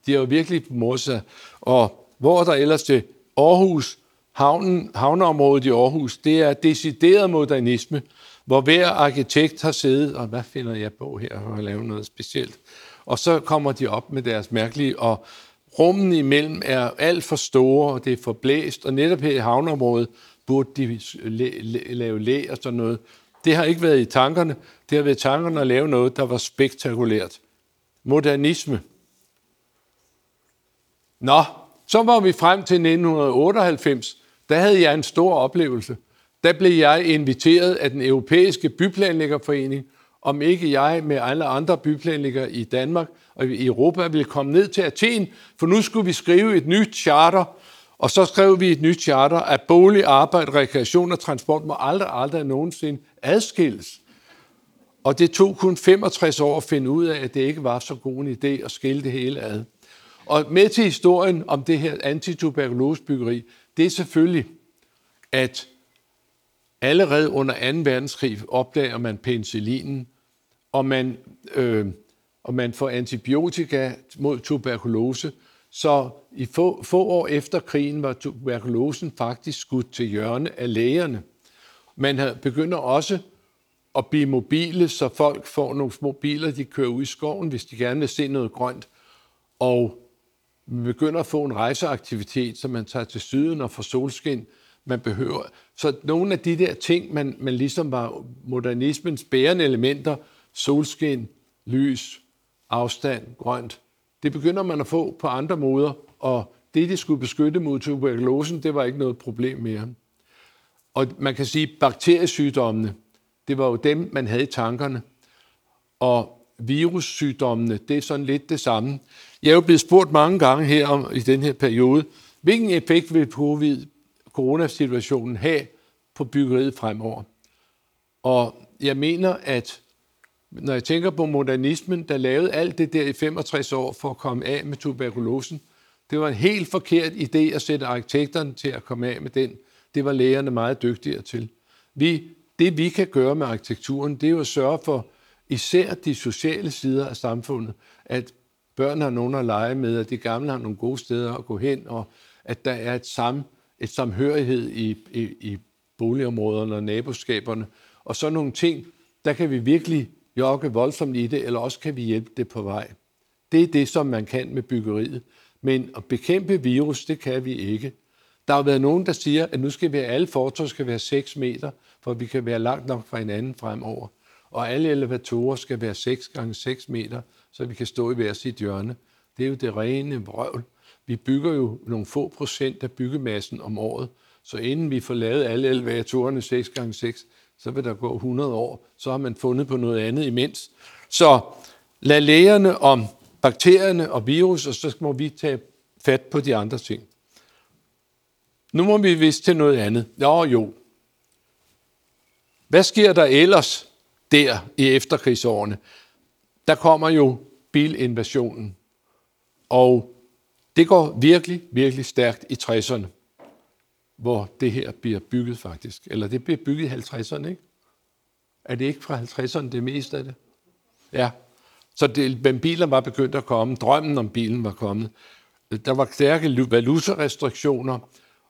De har jo virkelig modsat. Og hvor der ellers til Aarhus, havnen, havneområdet i Aarhus, det er decideret modernisme, hvor hver arkitekt har siddet, og hvad finder jeg på her, og at lave noget specielt. Og så kommer de op med deres mærkelige, og rummen imellem er alt for store, og det er for blæst, og netop her i havneområdet burde de lave læ og sådan noget. Det har ikke været i tankerne. Det har været i tankerne at lave noget, der var spektakulært. Modernisme. Nå, så var vi frem til 1998. Der havde jeg en stor oplevelse. Der blev jeg inviteret af den europæiske byplanlæggerforening, om ikke jeg med alle andre byplanlæggere i Danmark og i Europa ville komme ned til Athen, for nu skulle vi skrive et nyt charter, og så skrev vi et nyt charter, at bolig, arbejde, rekreation og transport må aldrig, aldrig nogensinde adskilles. Og det tog kun 65 år at finde ud af, at det ikke var så god en idé at skille det hele ad. Og med til historien om det her antituberkulosebyggeri, det er selvfølgelig, at allerede under 2. verdenskrig opdager man penicillinen, og man, øh, og man får antibiotika mod tuberkulose. Så i få, få år efter krigen var tuberkulosen faktisk skudt til hjørne af lægerne. Man begynder også at blive mobile, så folk får nogle små biler, de kører ud i skoven, hvis de gerne vil se noget grønt. Og man begynder at få en rejseaktivitet, så man tager til syden og får solskin. Man behøver. Så nogle af de der ting, man, man ligesom var modernismens bærende elementer, solskin, lys, afstand, grønt, det begynder man at få på andre måder, og det, de skulle beskytte mod tuberkulosen, det var ikke noget problem mere. Og man kan sige, at bakteriesygdommene, det var jo dem, man havde i tankerne. Og virussygdommene, det er sådan lidt det samme. Jeg er jo blevet spurgt mange gange her om, i den her periode, hvilken effekt vil covid coronasituationen have på byggeriet fremover? Og jeg mener, at når jeg tænker på modernismen, der lavede alt det der i 65 år for at komme af med tuberkulosen, det var en helt forkert idé at sætte arkitekterne til at komme af med den. Det var lægerne meget dygtigere til. Vi, det vi kan gøre med arkitekturen, det er jo at sørge for især de sociale sider af samfundet, at børn har nogen at lege med, at de gamle har nogle gode steder at gå hen, og at der er et, sam, et samhørighed i, i, i boligområderne og naboskaberne. Og så nogle ting, der kan vi virkelig jokke voldsomt i det, eller også kan vi hjælpe det på vej. Det er det, som man kan med byggeriet. Men at bekæmpe virus, det kan vi ikke. Der har været nogen, der siger, at nu skal vi alle fortov skal være 6 meter, for vi kan være langt nok fra hinanden fremover. Og alle elevatorer skal være 6 gange 6 meter, så vi kan stå i hver sit hjørne. Det er jo det rene vrøvl. Vi bygger jo nogle få procent af byggemassen om året, så inden vi får lavet alle elevatorerne 6 gange 6 så vil der gå 100 år, så har man fundet på noget andet imens. Så lad lægerne om bakterierne og virus, og så må vi tage fat på de andre ting. Nu må vi vise til noget andet. Jo, jo. Hvad sker der ellers der i efterkrigsårene? Der kommer jo bilinvasionen. Og det går virkelig, virkelig stærkt i 60'erne hvor det her bliver bygget faktisk. Eller det bliver bygget i 50'erne, ikke? Er det ikke fra 50'erne det meste af det? Ja. Så det, men biler var begyndt at komme. Drømmen om bilen var kommet. Der var stærke valutarestriktioner,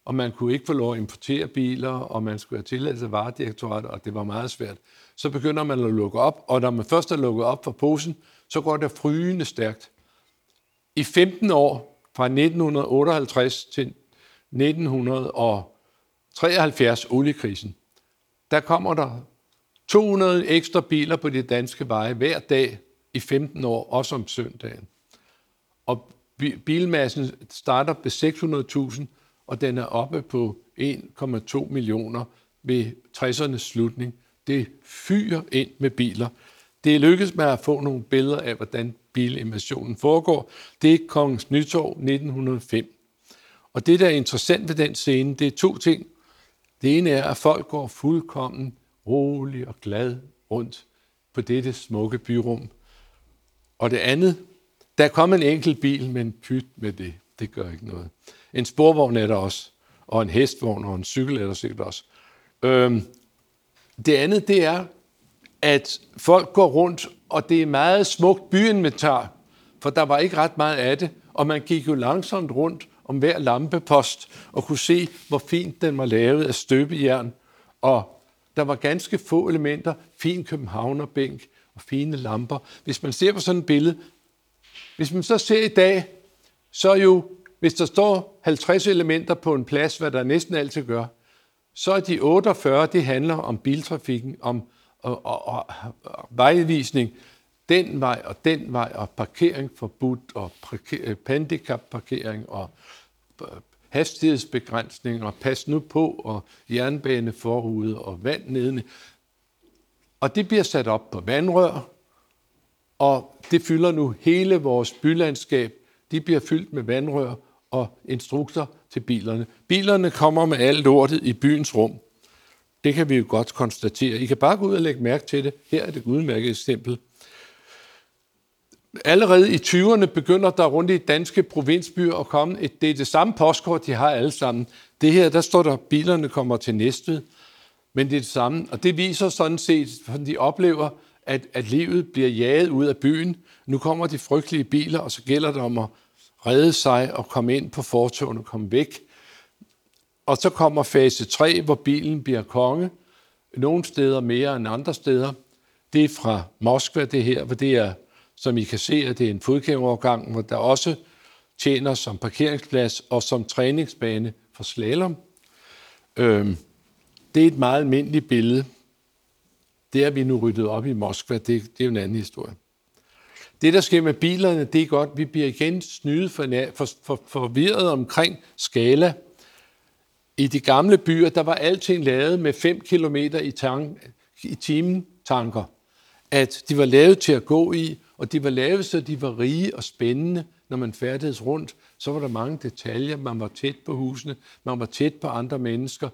og man kunne ikke få lov at importere biler, og man skulle have tilladelse af varedirektoratet, og det var meget svært. Så begynder man at lukke op, og når man først er lukket op for posen, så går det frygende stærkt. I 15 år, fra 1958 til 1973, oliekrisen, der kommer der 200 ekstra biler på de danske veje hver dag i 15 år, også om søndagen. Og bilmassen starter på 600.000, og den er oppe på 1,2 millioner ved 60'ernes slutning. Det fyrer ind med biler. Det er lykkedes med at få nogle billeder af, hvordan bilinvasionen foregår. Det er Kongens Nytorv 1905. Og det, der er interessant ved den scene, det er to ting. Det ene er, at folk går fuldkommen rolig og glad rundt. på dette smukke byrum. Og det andet, der kom en enkelt bil, men pyt med det. Det gør ikke noget. En sporvogn er der også, og en hestvogn og en cykel er der sikkert også. Øhm, det andet, det er, at folk går rundt, og det er meget smukt byinventar, for der var ikke ret meget af det, og man gik jo langsomt rundt om hver lampepost og kunne se, hvor fint den var lavet af støbejern, og der var ganske få elementer, fin københavnerbænk og fine lamper. Hvis man ser på sådan et billede, hvis man så ser i dag, så er jo, hvis der står 50 elementer på en plads, hvad der næsten altid gør, så er de 48, det handler om biltrafikken, om og, og, og, og vejvisning, den vej og den vej, og parkering forbudt, og parker, handicapparkering, og øh, hastighedsbegrænsning, og pas nu på, og jernbane forude, og vand nedene. Og det bliver sat op på vandrør, og det fylder nu hele vores bylandskab. De bliver fyldt med vandrør og instrukser til bilerne. Bilerne kommer med alt lortet i byens rum. Det kan vi jo godt konstatere. I kan bare gå ud og lægge mærke til det. Her er det udmærket eksempel. Allerede i 20'erne begynder der rundt i danske provinsbyer at komme et, det er det samme postkort, de har alle sammen. Det her, der står der, bilerne kommer til Næstved, men det er det samme. Og det viser sådan set, at de oplever, at, at livet bliver jaget ud af byen. Nu kommer de frygtelige biler, og så gælder det om at redde sig og komme ind på fortogene og komme væk. Og så kommer fase 3, hvor bilen bliver konge. Nogle steder mere end andre steder. Det er fra Moskva, det her, hvor det er, som I kan se, at det er en fodgængerovergang, hvor der også tjener som parkeringsplads og som træningsbane for slalom. Øhm, det er et meget almindeligt billede. Det er vi nu ryddet op i Moskva, det, det er jo en anden historie. Det, der sker med bilerne, det er godt. Vi bliver igen snydet for, for, for, forvirret omkring skala. I de gamle byer, der var alting lavet med 5 km i, tank, i timen tanker. At de var lavet til at gå i, og de var lavet, så de var rige og spændende, når man færdedes rundt. Så var der mange detaljer. Man var tæt på husene, man var tæt på andre mennesker.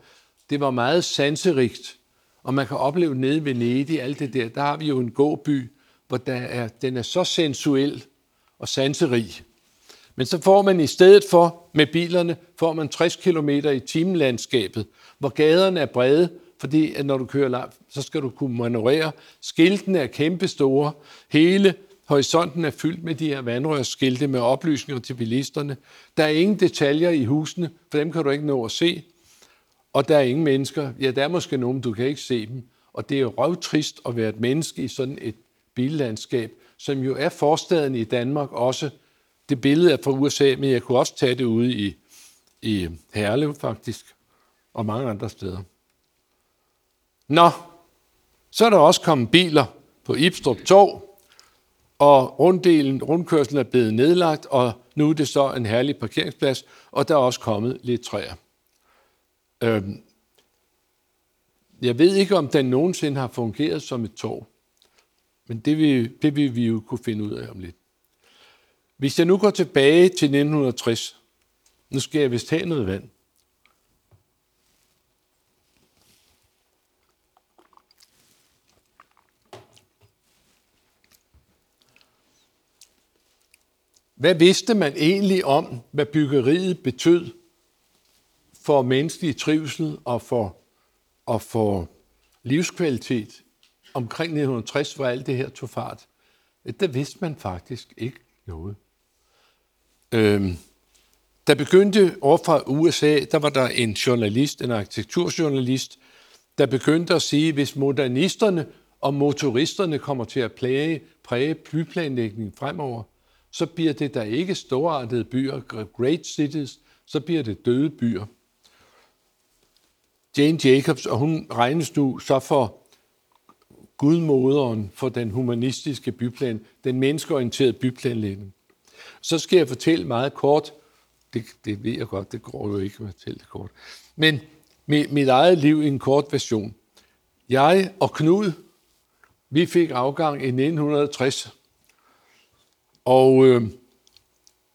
Det var meget sanserigt. Og man kan opleve nede ved Venedig, alt det der, der har vi jo en gåby, hvor der er, den er så sensuel og sanserig. Men så får man i stedet for, med bilerne, får man 60 km i timelandskabet, hvor gaderne er brede, fordi at når du kører langt, så skal du kunne manøvrere. Skiltene er kæmpestore. Hele horisonten er fyldt med de her vandrørsskilte med oplysninger til bilisterne. Der er ingen detaljer i husene, for dem kan du ikke nå at se. Og der er ingen mennesker. Ja, der er måske nogen, du kan ikke se dem. Og det er jo røvtrist at være et menneske i sådan et billandskab, som jo er forstaden i Danmark også. Det billede er fra USA, men jeg kunne også tage det ude i, i Herlev faktisk, og mange andre steder. Nå, så er der også kommet biler på Ibstrup Torv, og runddelen, rundkørslen er blevet nedlagt, og nu er det så en herlig parkeringsplads, og der er også kommet lidt træer. Øhm, jeg ved ikke, om den nogensinde har fungeret som et torv. Men det vil, det vil vi jo kunne finde ud af om lidt. Hvis jeg nu går tilbage til 1960, nu skal jeg vist have noget vand. Hvad vidste man egentlig om, hvad byggeriet betød for menneskelig trivsel og for, og for livskvalitet omkring 1960, hvor alt det her tog fart, øh, der vidste man faktisk ikke noget. Øhm, der begyndte over fra USA, der var der en journalist, en arkitekturjournalist, der begyndte at sige, hvis modernisterne og motoristerne kommer til at plage, præge byplanlægningen fremover, så bliver det der ikke storartede byer, great cities, så bliver det døde byer. Jane Jacobs, og hun regnes nu så for gudmoderen for den humanistiske byplan, den menneskeorienterede byplanlægning. Så skal jeg fortælle meget kort, det, det ved jeg godt, det går jo ikke at fortælle det kort, men mit, mit eget liv i en kort version. Jeg og Knud, vi fik afgang i 1960, og øh,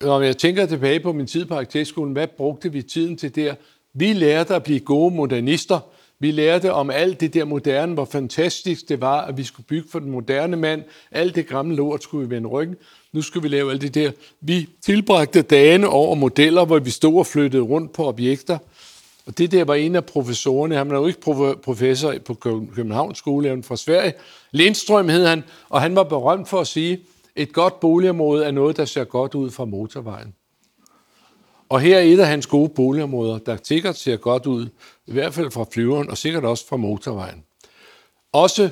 når jeg tænker tilbage på min tid på arkitektskolen, hvad brugte vi tiden til der? Vi lærte at blive gode modernister. Vi lærte om alt det der moderne, hvor fantastisk det var, at vi skulle bygge for den moderne mand. Alt det gamle lort skulle vi vende ryggen. Nu skulle vi lave alt det der. Vi tilbragte dagene over modeller, hvor vi stod og flyttede rundt på objekter. Og det der var en af professorerne. Han var jo ikke professor på Københavns skole, fra Sverige. Lindstrøm hed han, og han var berømt for at sige, et godt boligområde er noget, der ser godt ud fra motorvejen. Og her er et af hans gode boligområder, der sikkert ser godt ud, i hvert fald fra flyveren, og sikkert også fra motorvejen. Også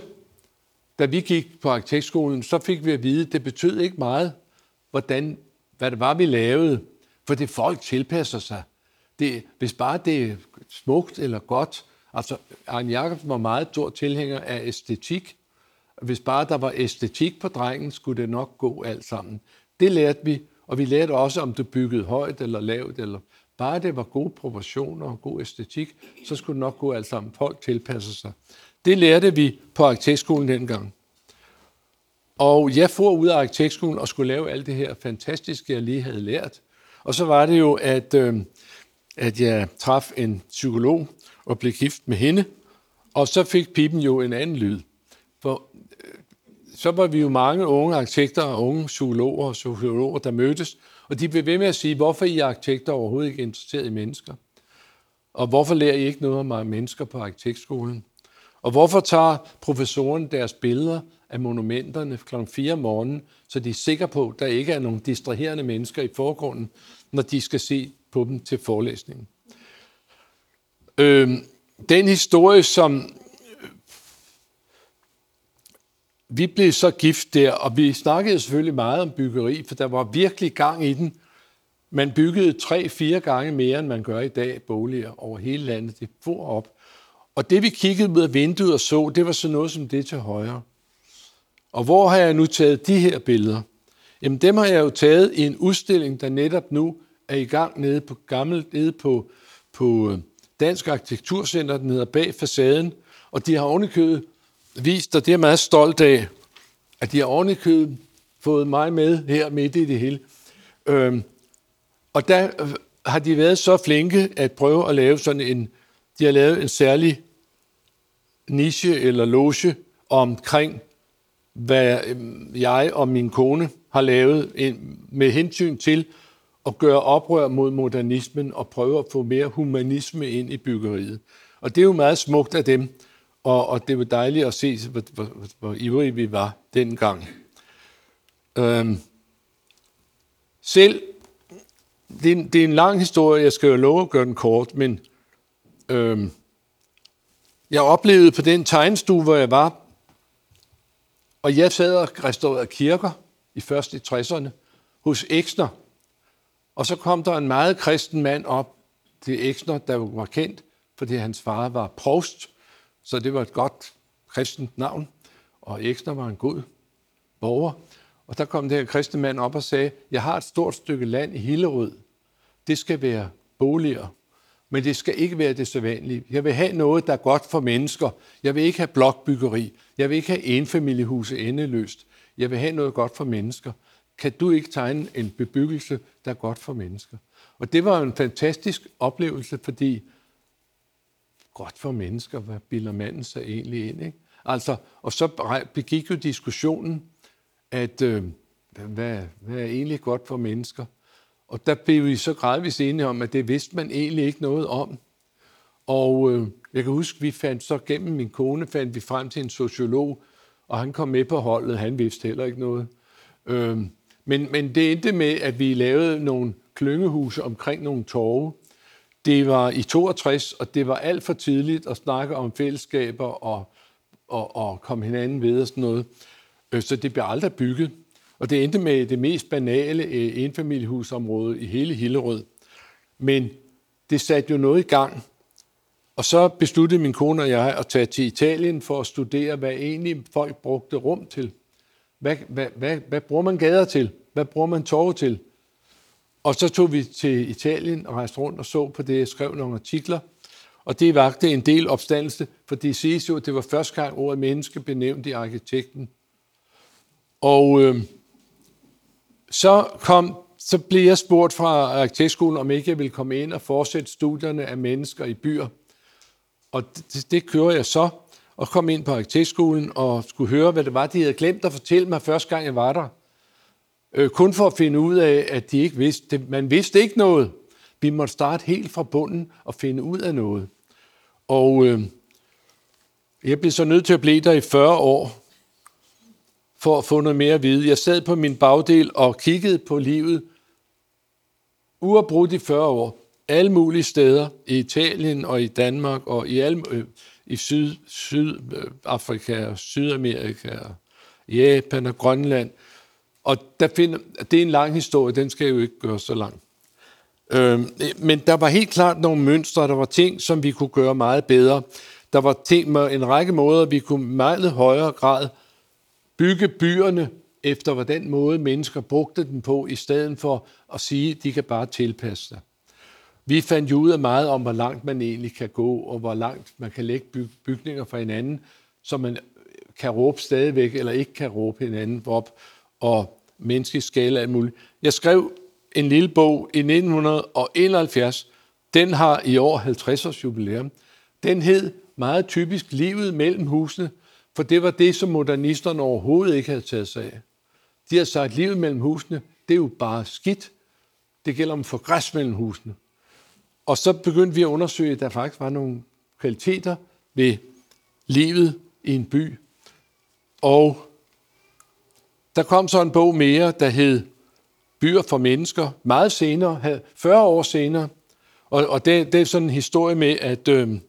da vi gik på arkitektskolen, så fik vi at vide, at det betød ikke meget, hvordan, hvad det var, vi lavede, for det folk tilpasser sig. Det, hvis bare det er smukt eller godt, altså Arne Jacobsen var meget stor tilhænger af æstetik. Hvis bare der var æstetik på drengen, skulle det nok gå alt sammen. Det lærte vi, og vi lærte også, om det byggede højt eller lavt, eller bare det var gode proportioner og god æstetik, så skulle det nok gå alt sammen. Folk tilpasser sig. Det lærte vi på arkitektskolen dengang. Og jeg får ud af arkitektskolen og skulle lave alt det her fantastiske, jeg lige havde lært. Og så var det jo, at, øh, at jeg traf en psykolog og blev gift med hende, og så fik pipen jo en anden lyd. For så var vi jo mange unge arkitekter og unge psykologer og sociologer, der mødtes, og de blev ved med at sige, hvorfor I arkitekter overhovedet ikke interesseret i mennesker? Og hvorfor lærer I ikke noget om mennesker på arkitektskolen? Og hvorfor tager professoren deres billeder af monumenterne kl. 4 om morgenen, så de er sikre på, at der ikke er nogen distraherende mennesker i forgrunden, når de skal se på dem til forelæsningen? Øh, den historie, som vi blev så gift der, og vi snakkede selvfølgelig meget om byggeri, for der var virkelig gang i den. Man byggede tre-fire gange mere, end man gør i dag, boliger over hele landet. Det for op. Og det vi kiggede ud af vinduet og så, det var så noget som det til højre. Og hvor har jeg nu taget de her billeder? Jamen dem har jeg jo taget i en udstilling, der netop nu er i gang nede på gammel, nede på, på øh, Dansk Arkitekturcenter, den hedder Bag Facaden, og de har ovenikøbet vist, og det er jeg meget stolt af, at de har ordentligt fået mig med her midt i det hele. Øhm, og der øh, har de været så flinke at prøve at lave sådan en, de har lavet en særlig niche eller loge omkring, hvad øhm, jeg og min kone har lavet med hensyn til at gøre oprør mod modernismen og prøve at få mere humanisme ind i byggeriet. Og det er jo meget smukt af dem, og, og det var dejligt at se, hvor, hvor, hvor, ivrige vi var dengang. Øhm, selv, det er, det er en lang historie, jeg skal jo love at gøre den kort, men øhm, jeg oplevede på den tegnestue, hvor jeg var, og jeg sad og restaurerede kirker i først i 60'erne hos Eksner. Og så kom der en meget kristen mand op til Eksner, der var kendt, fordi hans far var provst så det var et godt kristent navn, og Eksner var en god borger. Og der kom det her kristne mand op og sagde, jeg har et stort stykke land i Hillerød. Det skal være boliger, men det skal ikke være det sædvanlige. Jeg vil have noget, der er godt for mennesker. Jeg vil ikke have blokbyggeri. Jeg vil ikke have enfamiliehuse endeløst. Jeg vil have noget godt for mennesker. Kan du ikke tegne en bebyggelse, der er godt for mennesker? Og det var en fantastisk oplevelse, fordi godt for mennesker, hvad bilder manden sig egentlig ind? Ikke? Altså, og så begik jo diskussionen, at øh, hvad, hvad er egentlig godt for mennesker? Og der blev vi så gradvist enige om, at det vidste man egentlig ikke noget om. Og øh, jeg kan huske, vi fandt så gennem min kone, fandt vi frem til en sociolog, og han kom med på holdet. Han vidste heller ikke noget. Øh, men, men det endte med, at vi lavede nogle klyngehuse omkring nogle torve, det var i 62, og det var alt for tidligt at snakke om fællesskaber og, og, og komme hinanden ved og sådan noget. Øh, så det blev aldrig bygget. Og det endte med det mest banale øh, enfamiliehusområde i hele Hillerød. Men det satte jo noget i gang. Og så besluttede min kone og jeg at tage til Italien for at studere, hvad egentlig folk brugte rum til. Hvad, hvad, hvad, hvad bruger man gader til? Hvad bruger man torve til? Og så tog vi til Italien og rejste rundt og så på det, jeg skrev nogle artikler. Og det vagte en del opstandelse, for det siges jo, at det var første gang ordet menneske benævnt i arkitekten. Og øh, så, kom, så blev jeg spurgt fra arkitektskolen, om ikke jeg ville komme ind og fortsætte studierne af mennesker i byer. Og det, det kører jeg så, og kom ind på arkitektskolen og skulle høre, hvad det var, de havde glemt at fortælle mig første gang, jeg var der. Øh, kun for at finde ud af, at de ikke vidste, det, man vidste ikke noget. Vi måtte starte helt fra bunden og finde ud af noget. Og øh, jeg blev så nødt til at blive der i 40 år, for at få noget mere at vide. Jeg sad på min bagdel og kiggede på livet uafbrudt i 40 år. Alle mulige steder, i Italien og i Danmark og i, alle, øh, i Syd, Sydafrika øh, og Sydamerika og Japan og Grønland. Og der finder, det er en lang historie, den skal jeg jo ikke gøre så lang. Øh, men der var helt klart nogle mønstre, der var ting, som vi kunne gøre meget bedre. Der var ting med en række måder, vi kunne meget højere grad bygge byerne efter, hvordan måde mennesker brugte den på, i stedet for at sige, at de kan bare tilpasse sig. Vi fandt jo ud af meget om, hvor langt man egentlig kan gå, og hvor langt man kan lægge bygninger fra hinanden, så man kan råbe stadigvæk, eller ikke kan råbe hinanden op, og menneskeskala alt muligt. Jeg skrev en lille bog i 1971. Den har i år 50 års jubilæum. Den hed meget typisk Livet mellem husene, for det var det, som modernisterne overhovedet ikke havde taget sig af. De har sagt, at livet mellem husene, det er jo bare skidt. Det gælder om for græs mellem husene. Og så begyndte vi at undersøge, at der faktisk var nogle kvaliteter ved livet i en by. Og der kom så en bog mere, der hed Byer for mennesker, meget senere, 40 år senere. Og, og det, det er sådan en historie med, at øhm,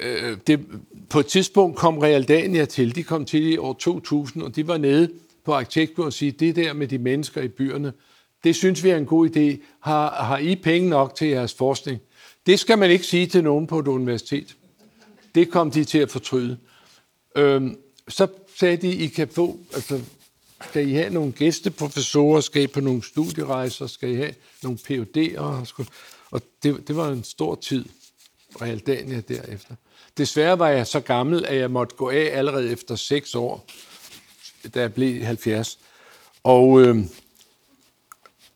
øh, det, på et tidspunkt kom Realdania til. De kom til i år 2000, og de var nede på arkitektur og sige, det der med de mennesker i byerne, det synes vi er en god idé. Har, har I penge nok til jeres forskning? Det skal man ikke sige til nogen på et universitet. Det kom de til at fortryde. Øhm, så sagde de, I kan få, altså, skal I have nogle gæsteprofessorer, skal I på nogle studierejser, skal I have nogle PUD'er? Og det, det var en stor tid. Realdania derefter. Desværre var jeg så gammel, at jeg måtte gå af allerede efter seks år, da jeg blev 70. Og, øh,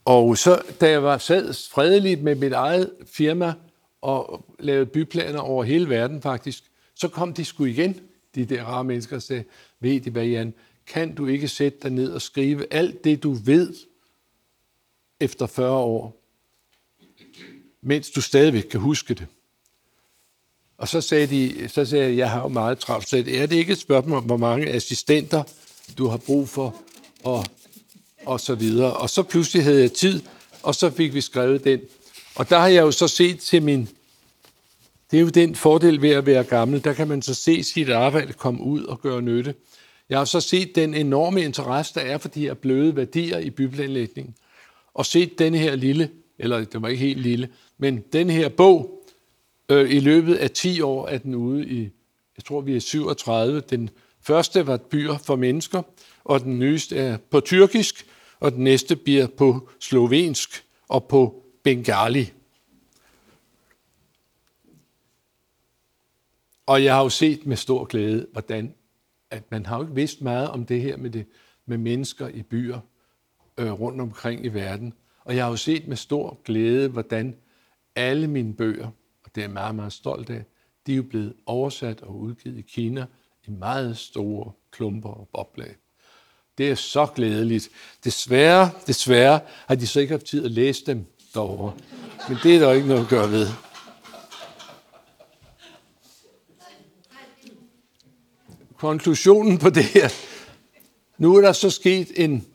og så, da jeg var sad fredeligt med mit eget firma og lavede byplaner over hele verden faktisk, så kom de sgu igen, de der rare mennesker, og sagde, ved hvad, Jan, kan du ikke sætte dig ned og skrive alt det, du ved efter 40 år, mens du stadigvæk kan huske det? Og så sagde de, så sagde jeg, jeg har jo meget travlt. Så er det ikke et spørgsmål om, hvor mange assistenter du har brug for, og, og så videre. Og så pludselig havde jeg tid, og så fik vi skrevet den. Og der har jeg jo så set til min... Det er jo den fordel ved at være gammel. Der kan man så se sit arbejde komme ud og gøre nytte. Jeg har så set den enorme interesse, der er for de her bløde værdier i byplanlægningen. Og set den her lille, eller det var ikke helt lille, men den her bog, Øh, I løbet af 10 år er den ude i, jeg tror vi er 37. Den første var byer for mennesker, og den nyeste er på tyrkisk, og den næste bliver på slovensk og på bengali. Og jeg har jo set med stor glæde, hvordan at man har jo ikke vidst meget om det her med, det, med mennesker i byer øh, rundt omkring i verden. Og jeg har jo set med stor glæde, hvordan alle mine bøger det er jeg meget, meget stolt af, de er jo blevet oversat og udgivet i Kina i meget store klumper og boblag. Det er så glædeligt. Desværre, desværre har de så ikke haft tid at læse dem derovre. Men det er der ikke noget at gøre ved. Konklusionen på det her. Nu er der så sket en...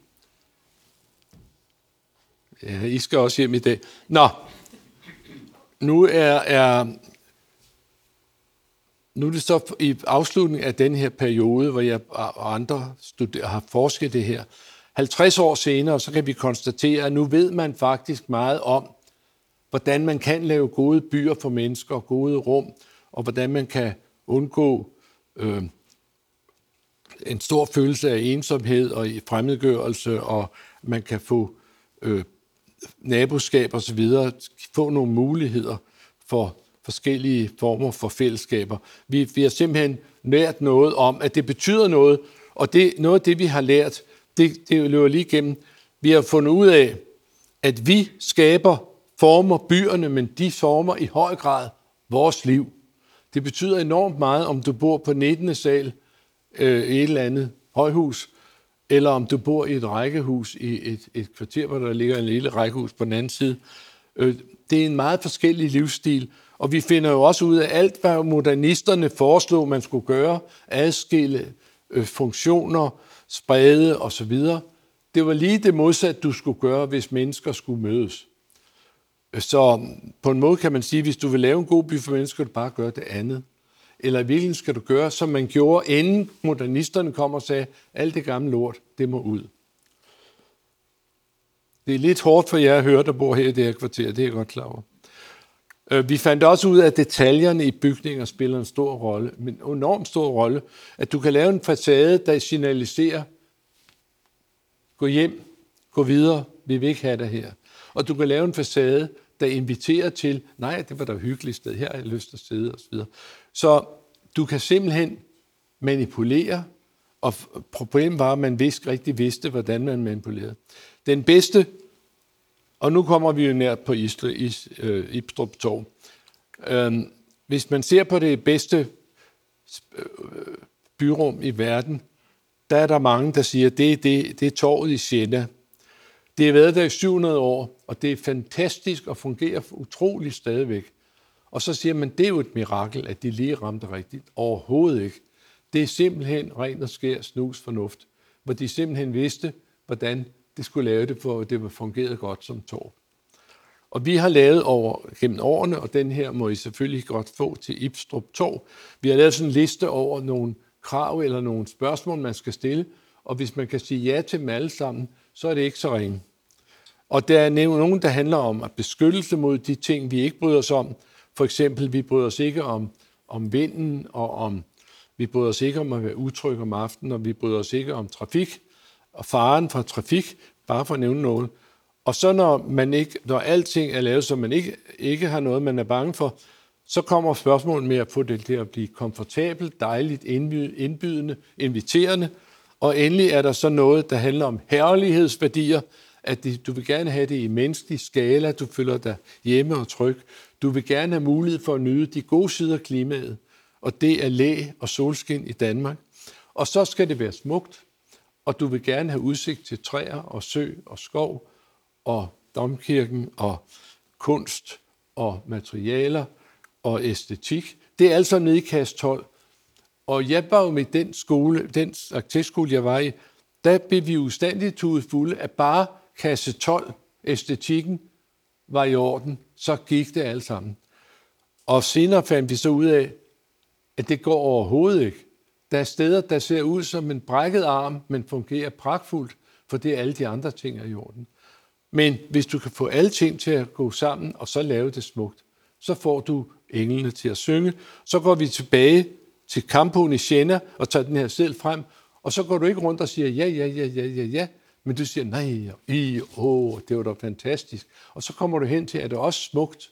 Ja, I skal også hjem i dag. Nå, nu er, er nu er det så i afslutningen af den her periode, hvor jeg og andre studer, har forsket det her. 50 år senere, så kan vi konstatere, at nu ved man faktisk meget om, hvordan man kan lave gode byer for mennesker, gode rum, og hvordan man kan undgå øh, en stor følelse af ensomhed og fremmedgørelse, og man kan få øh, naboskab og så videre, få nogle muligheder for forskellige former for fællesskaber. Vi, vi har simpelthen lært noget om, at det betyder noget, og det, noget af det, vi har lært, det, det løber lige igennem. Vi har fundet ud af, at vi skaber former byerne, men de former i høj grad vores liv. Det betyder enormt meget, om du bor på 19. sal øh, et eller andet højhus, eller om du bor i et rækkehus i et, et kvarter, hvor der ligger en lille rækkehus på den anden side. Øh, det er en meget forskellig livsstil, og vi finder jo også ud af alt, hvad modernisterne foreslog, man skulle gøre, adskille øh, funktioner, sprede osv., det var lige det modsatte, du skulle gøre, hvis mennesker skulle mødes. Så på en måde kan man sige, at hvis du vil lave en god by for mennesker, skal du bare gøre det andet. Eller i virkeligheden skal du gøre, som man gjorde, inden modernisterne kom og sagde, alt det gamle lort, det må ud. Det er lidt hårdt for jer at høre, der bor her i det her kvarter, det er jeg godt klar over. Øh, vi fandt også ud af, at detaljerne i bygninger spiller en stor rolle, men en enormt stor rolle, at du kan lave en facade, der signaliserer, gå hjem, gå videre, vi vil ikke have dig her. Og du kan lave en facade, der inviterer til, nej, det var da hyggeligt sted, her har jeg lyst til at sidde osv. Så du kan simpelthen manipulere, og problemet var, at man vidste, rigtig vidste, hvordan man manipulerede. Den bedste, og nu kommer vi jo nær på Isle, Is, øh, Ibstrup Torv. Øhm, hvis man ser på det bedste øh, byrum i verden, der er der mange, der siger, at det, det, det er torvet i Siena. Det har været der i 700 år, og det er fantastisk og fungerer utroligt stadigvæk. Og så siger man, det er jo et mirakel, at de lige ramte rigtigt. Overhovedet ikke. Det er simpelthen ren og skær snus fornuft, hvor de simpelthen vidste, hvordan det skulle lave det, for det det fungeret godt som torv. Og vi har lavet over gennem årene, og den her må I selvfølgelig godt få til Ibstrup Torv. Vi har lavet sådan en liste over nogle krav eller nogle spørgsmål, man skal stille, og hvis man kan sige ja til dem alle sammen, så er det ikke så ringe. Og der er nogen, der handler om at beskyttelse mod de ting, vi ikke bryder os om. For eksempel, vi bryder os ikke om, om vinden, og om, vi bryder os ikke om at være utrygge om aftenen, og vi bryder os ikke om trafik og faren fra trafik, bare for at nævne noget. Og så når, man ikke, når alting er lavet, så man ikke, ikke har noget, man er bange for, så kommer spørgsmålet med at få det til at blive komfortabelt, dejligt, indbydende, inviterende. Og endelig er der så noget, der handler om herlighedsværdier, at du vil gerne have det i menneskelig skala, du føler dig hjemme og tryg. Du vil gerne have mulighed for at nyde de gode sider af klimaet, og det er læ og solskin i Danmark. Og så skal det være smukt, og du vil gerne have udsigt til træer og sø og skov og domkirken og kunst og materialer og æstetik. Det er altså nede i kast 12. Og jeg var jo med den skole, den arkitektskole, jeg var i, der blev vi ustandigt tudet fulde af bare kasse 12, æstetikken, var i orden. Så gik det alt sammen. Og senere fandt vi så ud af, at det går overhovedet ikke. Der er steder, der ser ud som en brækket arm, men fungerer pragtfuldt, for det er alle de andre ting er i jorden. Men hvis du kan få alle ting til at gå sammen, og så lave det smukt, så får du englene til at synge. Så går vi tilbage til kampen i Siena og tager den her selv frem, og så går du ikke rundt og siger ja, ja, ja, ja, ja, ja, men du siger nej, i, åh, det var da fantastisk. Og så kommer du hen til, at det også smukt.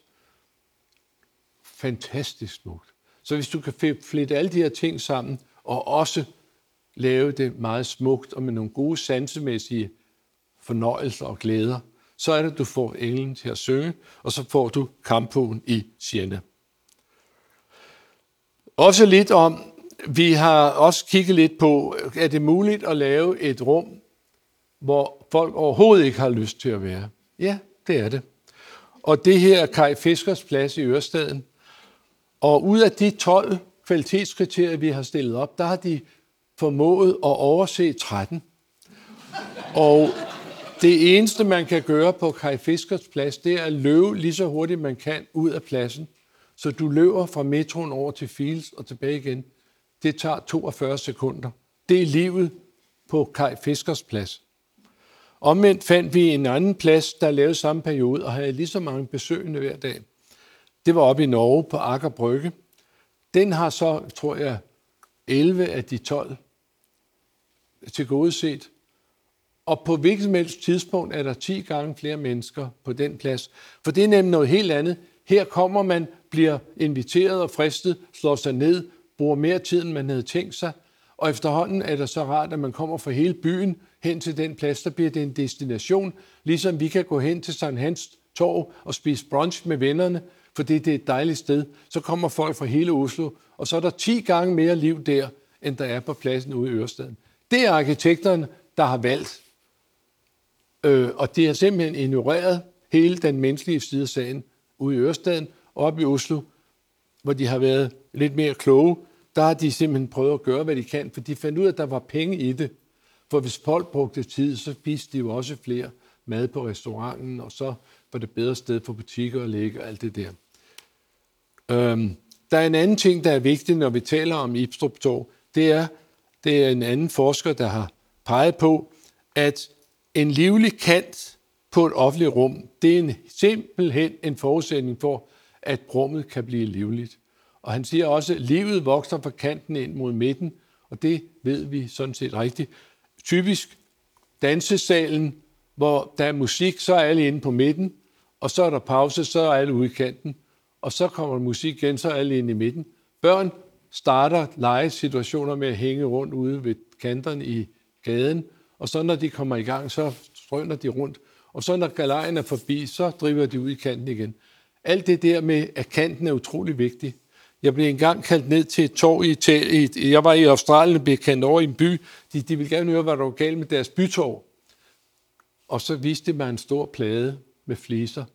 Fantastisk smukt. Så hvis du kan flette alle de her ting sammen, og også lave det meget smukt og med nogle gode sansemæssige fornøjelser og glæder, så er det, at du får englen til at synge, og så får du kampoen i Siena. Også lidt om, vi har også kigget lidt på, er det muligt at lave et rum, hvor folk overhovedet ikke har lyst til at være? Ja, det er det. Og det her er Kai Fiskers plads i Ørestaden. Og ud af de 12 kvalitetskriterier, vi har stillet op, der har de formået at overse 13. Og det eneste, man kan gøre på Kai Fiskers plads, det er at løbe lige så hurtigt man kan ud af pladsen. Så du løber fra metroen over til Fields og tilbage igen. Det tager 42 sekunder. Det er livet på Kai Fiskers plads. Omvendt fandt vi en anden plads, der lavede samme periode og havde lige så mange besøgende hver dag. Det var oppe i Norge på Akker Brygge. Den har så, tror jeg, 11 af de 12 til gode set. Og på hvilket som helst tidspunkt er der 10 gange flere mennesker på den plads. For det er nemlig noget helt andet. Her kommer man, bliver inviteret og fristet, slår sig ned, bruger mere tid, end man havde tænkt sig. Og efterhånden er det så rart, at man kommer fra hele byen hen til den plads, der bliver det en destination. Ligesom vi kan gå hen til Sankt Hans Torv og spise brunch med vennerne, fordi det er et dejligt sted. Så kommer folk fra hele Oslo, og så er der 10 gange mere liv der, end der er på pladsen ude i Ørestaden. Det er arkitekterne, der har valgt. Øh, og det har simpelthen ignoreret hele den menneskelige side af sagen ude i Ørestaden og op i Oslo, hvor de har været lidt mere kloge. Der har de simpelthen prøvet at gøre, hvad de kan, for de fandt ud af, at der var penge i det. For hvis folk brugte tid, så spiste de jo også flere mad på restauranten, og så var det bedre sted for butikker at ligge og alt det der. Øhm, der er en anden ting, der er vigtig, når vi taler om Ibstrup-tog. Det er, det er en anden forsker, der har peget på, at en livlig kant på et offentligt rum, det er en, simpelthen en forudsætning for, at rummet kan blive livligt. Og han siger også, at livet vokser fra kanten ind mod midten, og det ved vi sådan set rigtigt. Typisk dansesalen, hvor der er musik, så er alle inde på midten, og så er der pause, så er alle ude i kanten, og så kommer der musik igen, så er alle inde i midten. Børn starter legesituationer med at hænge rundt ude ved kanterne i gaden, og så når de kommer i gang, så strøner de rundt. Og så når galejen er forbi, så driver de ud i kanten igen. Alt det der med, at kanten er utrolig vigtig. Jeg blev engang kaldt ned til et torv i Italien. Jeg var i Australien og blev kendt over i en by. De, de ville gerne høre, hvad der var galt med deres bytorv. Og så viste man en stor plade med fliser.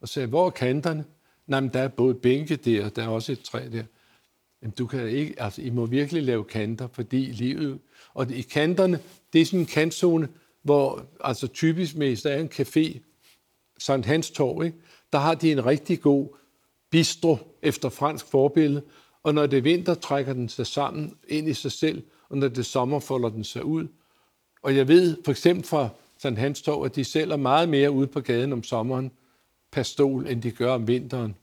Og sagde, hvor er kanterne? Nej, men der er både bænke der, der er også et træ der. Jamen, du kan ikke, altså, I må virkelig lave kanter, fordi livet... Og i kanterne, det er sådan en kantzone, hvor altså typisk mest er en café, Sankt Hans Torv, ikke? der har de en rigtig god bistro efter fransk forbillede, og når det er vinter, trækker den sig sammen ind i sig selv, og når det er sommer, folder den sig ud. Og jeg ved for eksempel fra Sankt Hans Torv, at de sælger meget mere ude på gaden om sommeren per stol, end de gør om vinteren.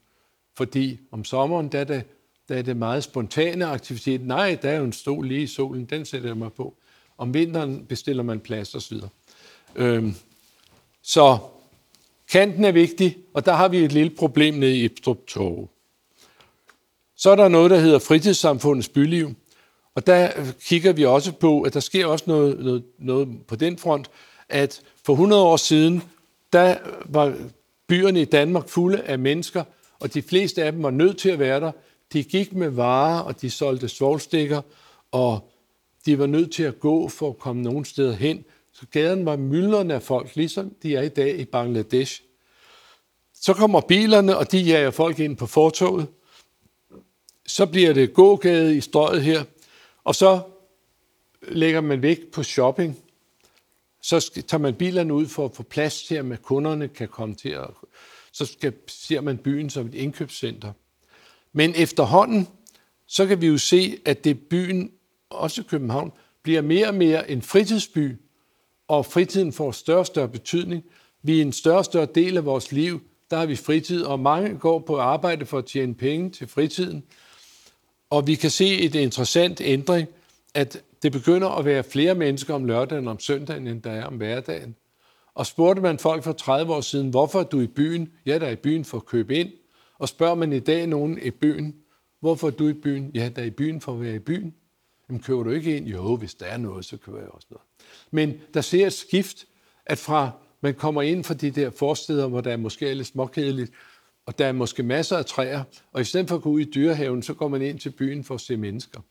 Fordi om sommeren, der er det, der er det meget spontane aktivitet. Nej, der er jo en stol lige i solen, den sætter jeg mig på. Om vinteren bestiller man plads osv. Øhm, så kanten er vigtig, og der har vi et lille problem nede i Ibstrup Torv. Så er der noget, der hedder fritidssamfundets byliv. Og der kigger vi også på, at der sker også noget, noget, noget på den front, at for 100 år siden, der var byerne i Danmark fulde af mennesker, og de fleste af dem var nødt til at være der. De gik med varer, og de solgte svovlstikker, og de var nødt til at gå for at komme nogen steder hen. Så gaden var myldrende af folk, ligesom de er i dag i Bangladesh. Så kommer bilerne, og de jager folk ind på fortoget. Så bliver det gågade i strøget her, og så lægger man vægt på shopping. Så tager man bilerne ud for at få plads til, at kunderne kan komme til at... Så skal, ser man byen som et indkøbscenter. Men efterhånden, så kan vi jo se, at det byen, også København, bliver mere og mere en fritidsby, og fritiden får større og større betydning. Vi er en større og større del af vores liv, der har vi fritid, og mange går på arbejde for at tjene penge til fritiden. Og vi kan se et interessant ændring, at det begynder at være flere mennesker om lørdagen og om søndagen, end der er om hverdagen. Og spurgte man folk for 30 år siden, hvorfor er du i byen? Ja, der er i byen for at købe ind. Og spørger man i dag nogen i byen, hvorfor er du i byen? Ja, der er i byen for at være i byen. Jamen, køber du ikke ind? Jo, hvis der er noget, så køber jeg også noget. Men der ser et skift, at fra man kommer ind fra de der forsteder, hvor der er måske lidt småkedeligt, og der er måske masser af træer, og i stedet for at gå ud i dyrehaven, så går man ind til byen for at se mennesker.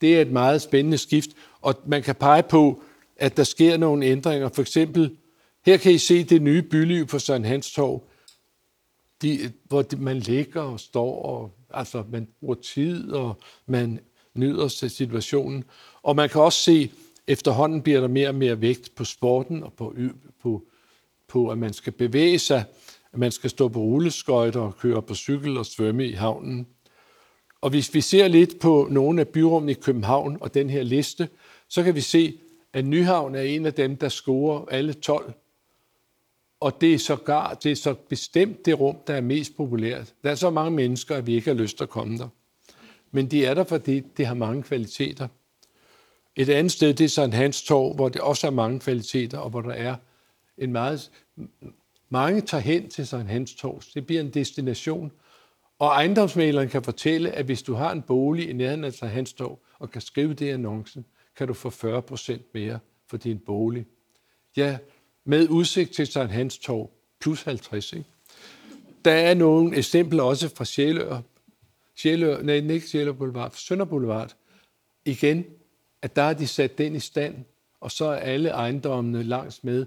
Det er et meget spændende skift, og man kan pege på, at der sker nogle ændringer. For eksempel, her kan I se det nye byliv på Søren Hans Torv, de, hvor man ligger og står, og altså man bruger tid, og man nyder sig situationen. Og man kan også se, efterhånden bliver der mere og mere vægt på sporten og på, på, på, at man skal bevæge sig, at man skal stå på rulleskøjter og køre på cykel og svømme i havnen. Og hvis vi ser lidt på nogle af byrummene i København og den her liste, så kan vi se, at Nyhavn er en af dem, der scorer alle 12. Og det er sågar, det er så bestemt det rum, der er mest populært. Der er så mange mennesker, at vi ikke har lyst til at komme der. Men de er der, fordi det har mange kvaliteter. Et andet sted, det er Sankt Hans Torv, hvor det også er mange kvaliteter, og hvor der er en meget... Mange tager hen til Sankt Hans Torv. Det bliver en destination. Og ejendomsmaleren kan fortælle, at hvis du har en bolig i nærheden af Sankt Hans Torv, og kan skrive det i annoncen, kan du få 40 procent mere for din bolig. Ja, med udsigt til Sankt Hans Torv, plus 50, ikke? Der er nogle eksempler også fra Sjælør, Sjælør, nej, ikke Sjælør Boulevard, Sønder Boulevard. Igen, at der har de sat den i stand, og så er alle ejendommene langs med,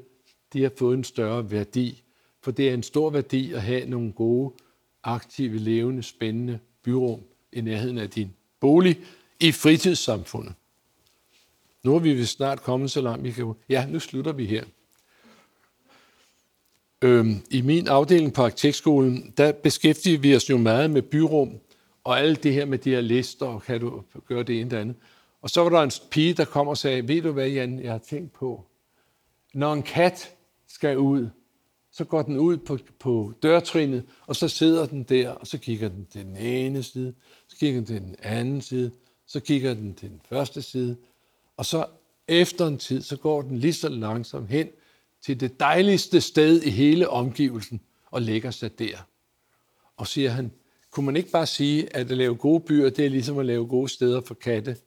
de har fået en større værdi. For det er en stor værdi at have nogle gode, aktive, levende, spændende byrum i nærheden af din bolig i fritidssamfundet. Nu er vi vist snart kommet så langt, vi kan... Ja, nu slutter vi her. Øhm, I min afdeling på arkitektskolen, der beskæftiger vi os jo meget med byrum, og alt det her med de her lister, og kan du gøre det ene eller andet. Og så var der en pige, der kom og sagde, ved du hvad, Jan, jeg har tænkt på, når en kat skal ud, så går den ud på, på dørtrinet, og så sidder den der, og så kigger den til den ene side, så kigger den til den anden side, så kigger den til den første side, og så efter en tid, så går den lige så langsomt hen til det dejligste sted i hele omgivelsen og lægger sig der. Og siger han, kunne man ikke bare sige, at at lave gode byer, det er ligesom at lave gode steder for katte.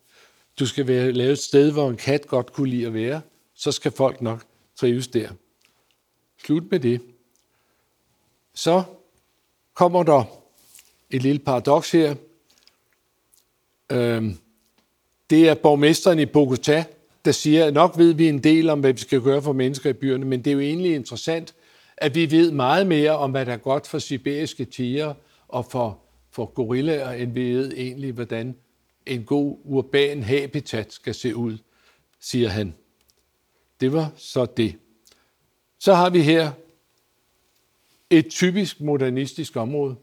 Du skal være, lave et sted, hvor en kat godt kunne lide at være, så skal folk nok trives der. Slut med det. Så kommer der et lille paradoks her. Øhm, det er borgmesteren i Bogotá, der siger, at nok ved vi en del om, hvad vi skal gøre for mennesker i byerne, men det er jo egentlig interessant, at vi ved meget mere om, hvad der er godt for sibiriske tiger og for, for gorillaer, end vi ved egentlig, hvordan en god urban habitat skal se ud, siger han. Det var så det. Så har vi her et typisk modernistisk område.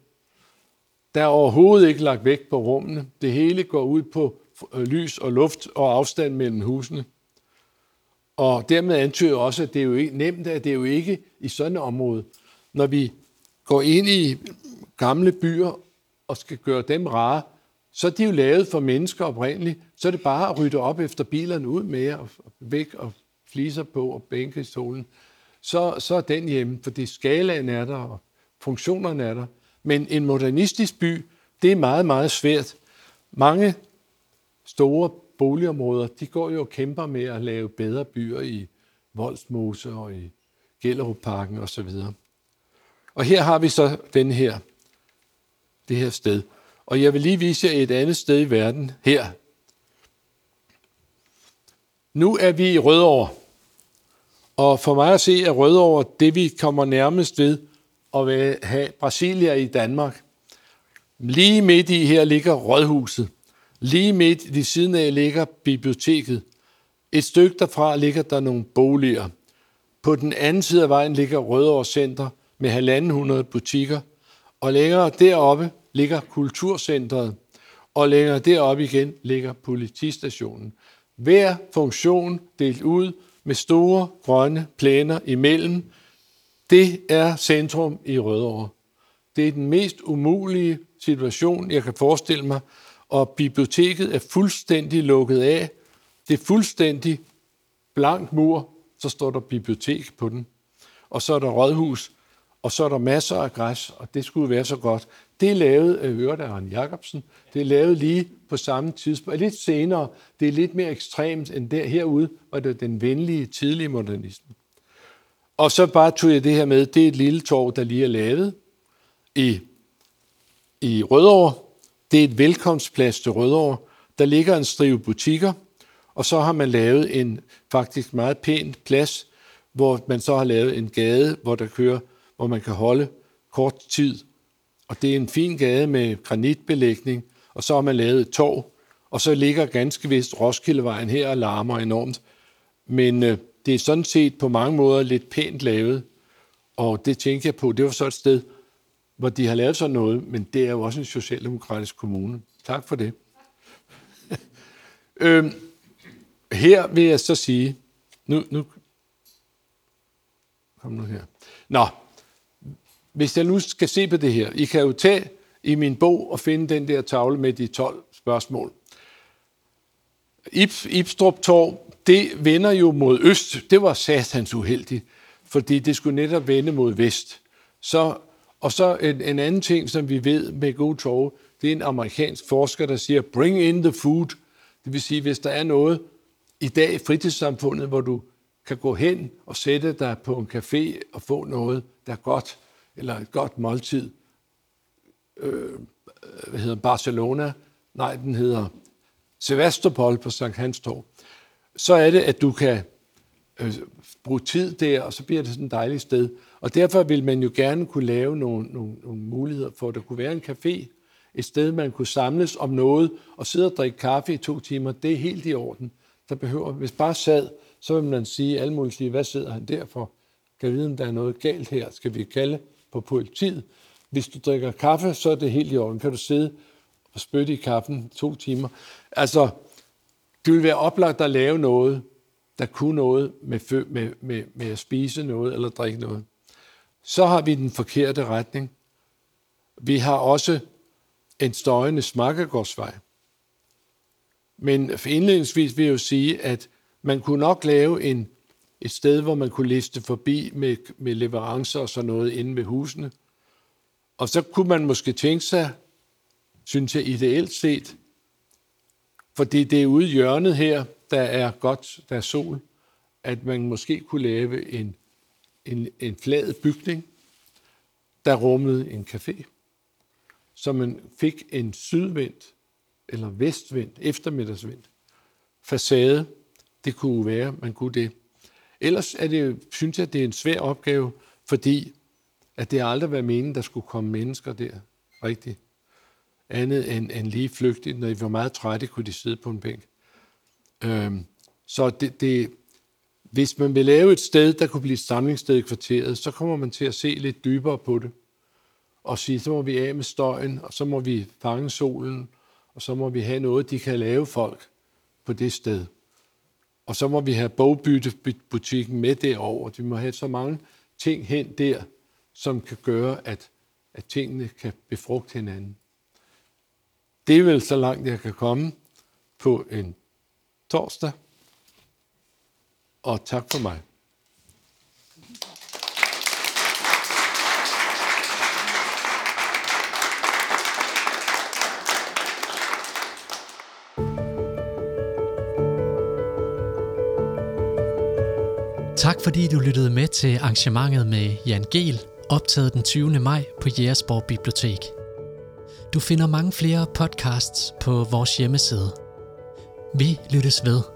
Der er overhovedet ikke lagt vægt på rummene. Det hele går ud på øh, lys og luft og afstand mellem husene. Og dermed antyder også, at det er jo ikke nemt, at det er jo ikke i sådan et område. Når vi går ind i gamle byer og skal gøre dem rare, så er de jo lavet for mennesker oprindeligt. Så er det bare at rydde op efter bilerne ud med og væk og fliser på og bænke i stolen. Så, så er den hjemme, fordi skalaen er der, og funktionerne er der. Men en modernistisk by, det er meget, meget svært. Mange store boligområder, de går jo og kæmper med at lave bedre byer i Voldsmose og i Gellerupparken osv. Og her har vi så den her, det her sted. Og jeg vil lige vise jer et andet sted i verden her. Nu er vi i Rødovre. Og for mig at se er Rødovre det, vi kommer nærmest ved at have Brasilia i Danmark. Lige midt i her ligger Rådhuset. Lige midt i siden af ligger biblioteket. Et stykke derfra ligger der nogle boliger. På den anden side af vejen ligger Rødovre Center med 1.500 butikker. Og længere deroppe ligger Kulturcentret. Og længere deroppe igen ligger politistationen. Hver funktion delt ud med store grønne plæner imellem. Det er centrum i Rødovre. Det er den mest umulige situation, jeg kan forestille mig, og biblioteket er fuldstændig lukket af. Det er fuldstændig blank mur, så står der bibliotek på den. Og så er der rådhus, og så er der masser af græs, og det skulle være så godt. Det er lavet af Øret af Arne Jacobsen. Det er lavet lige på samme tidspunkt. Lidt senere. Det er lidt mere ekstremt end der herude, hvor det er den venlige, tidlige modernisme. Og så bare tog jeg det her med. Det er et lille torv, der lige er lavet i, i Rødovre. Det er et velkomstplads til Rødovre. Der ligger en strive butikker, og så har man lavet en faktisk meget pæn plads, hvor man så har lavet en gade, hvor der kører, hvor man kan holde kort tid. Og det er en fin gade med granitbelægning, og så har man lavet et torv, og så ligger ganske vist Roskildevejen her og larmer enormt. Men øh, det er sådan set på mange måder lidt pænt lavet, og det tænker jeg på, det var så et sted, hvor de har lavet sådan noget, men det er jo også en socialdemokratisk kommune. Tak for det. øhm, her vil jeg så sige, nu, nu, kom nu her. Nå, hvis jeg nu skal se på det her, I kan jo tage i min bog og finde den der tavle med de 12 spørgsmål. Ip, Ibstrup Torv, det vender jo mod øst. Det var satans uheldigt, fordi det skulle netop vende mod vest. Så og så en, en anden ting, som vi ved med gode torve, det er en amerikansk forsker, der siger, bring in the food. Det vil sige, hvis der er noget i dag i fritidssamfundet, hvor du kan gå hen og sætte dig på en café og få noget, der er godt, eller et godt måltid, øh, hvad hedder Barcelona, nej, den hedder Sevastopol på Sankt Hans Torv, så er det, at du kan øh, bruge tid der, og så bliver det sådan et dejligt sted. Og derfor vil man jo gerne kunne lave nogle, nogle, nogle muligheder for, at der kunne være en café, et sted, man kunne samles om noget, og sidde og drikke kaffe i to timer, det er helt i orden. Der behøver, hvis bare sad, så vil man sige, alle mulige sige, hvad sidder han der for? Kan vide, om der er noget galt her? Skal vi kalde på politiet? Hvis du drikker kaffe, så er det helt i orden. Kan du sidde og spytte i kaffen to timer? Altså, det vil være oplagt at lave noget, der kunne noget med, med, med, med at spise noget eller drikke noget. Så har vi den forkerte retning. Vi har også en støjende smakkegårdsvej. Men indledningsvis vil jeg jo sige, at man kunne nok lave en, et sted, hvor man kunne liste forbi med, med leverancer og sådan noget inde ved husene. Og så kunne man måske tænke sig, synes jeg ideelt set, fordi det er ude i hjørnet her, der er godt, der er sol, at man måske kunne lave en, en, en flad bygning, der rummede en café, så man fik en sydvendt eller vestvendt, eftermiddagsvendt facade. Det kunne være, man kunne det. Ellers er det, synes jeg, det er en svær opgave, fordi at det aldrig været meningen, der skulle komme mennesker der rigtigt. Andet end, end lige flygtigt. Når de var meget trætte, kunne de sidde på en bænk. Øhm, så det, det, hvis man vil lave et sted, der kunne blive et samlingssted i kvarteret, så kommer man til at se lidt dybere på det. Og sige, så må vi af med støjen, og så må vi fange solen, og så må vi have noget, de kan lave folk på det sted. Og så må vi have bogbyttebutikken med derover. Vi må have så mange ting hen der, som kan gøre, at, at tingene kan befrugte hinanden. Det er vel så langt, jeg kan komme på en torsdag. Og tak for mig. Fordi du lyttede med til arrangementet med Jan Gel, optaget den 20. maj på Jægersborg Bibliotek. Du finder mange flere podcasts på vores hjemmeside. Vi lyttes ved.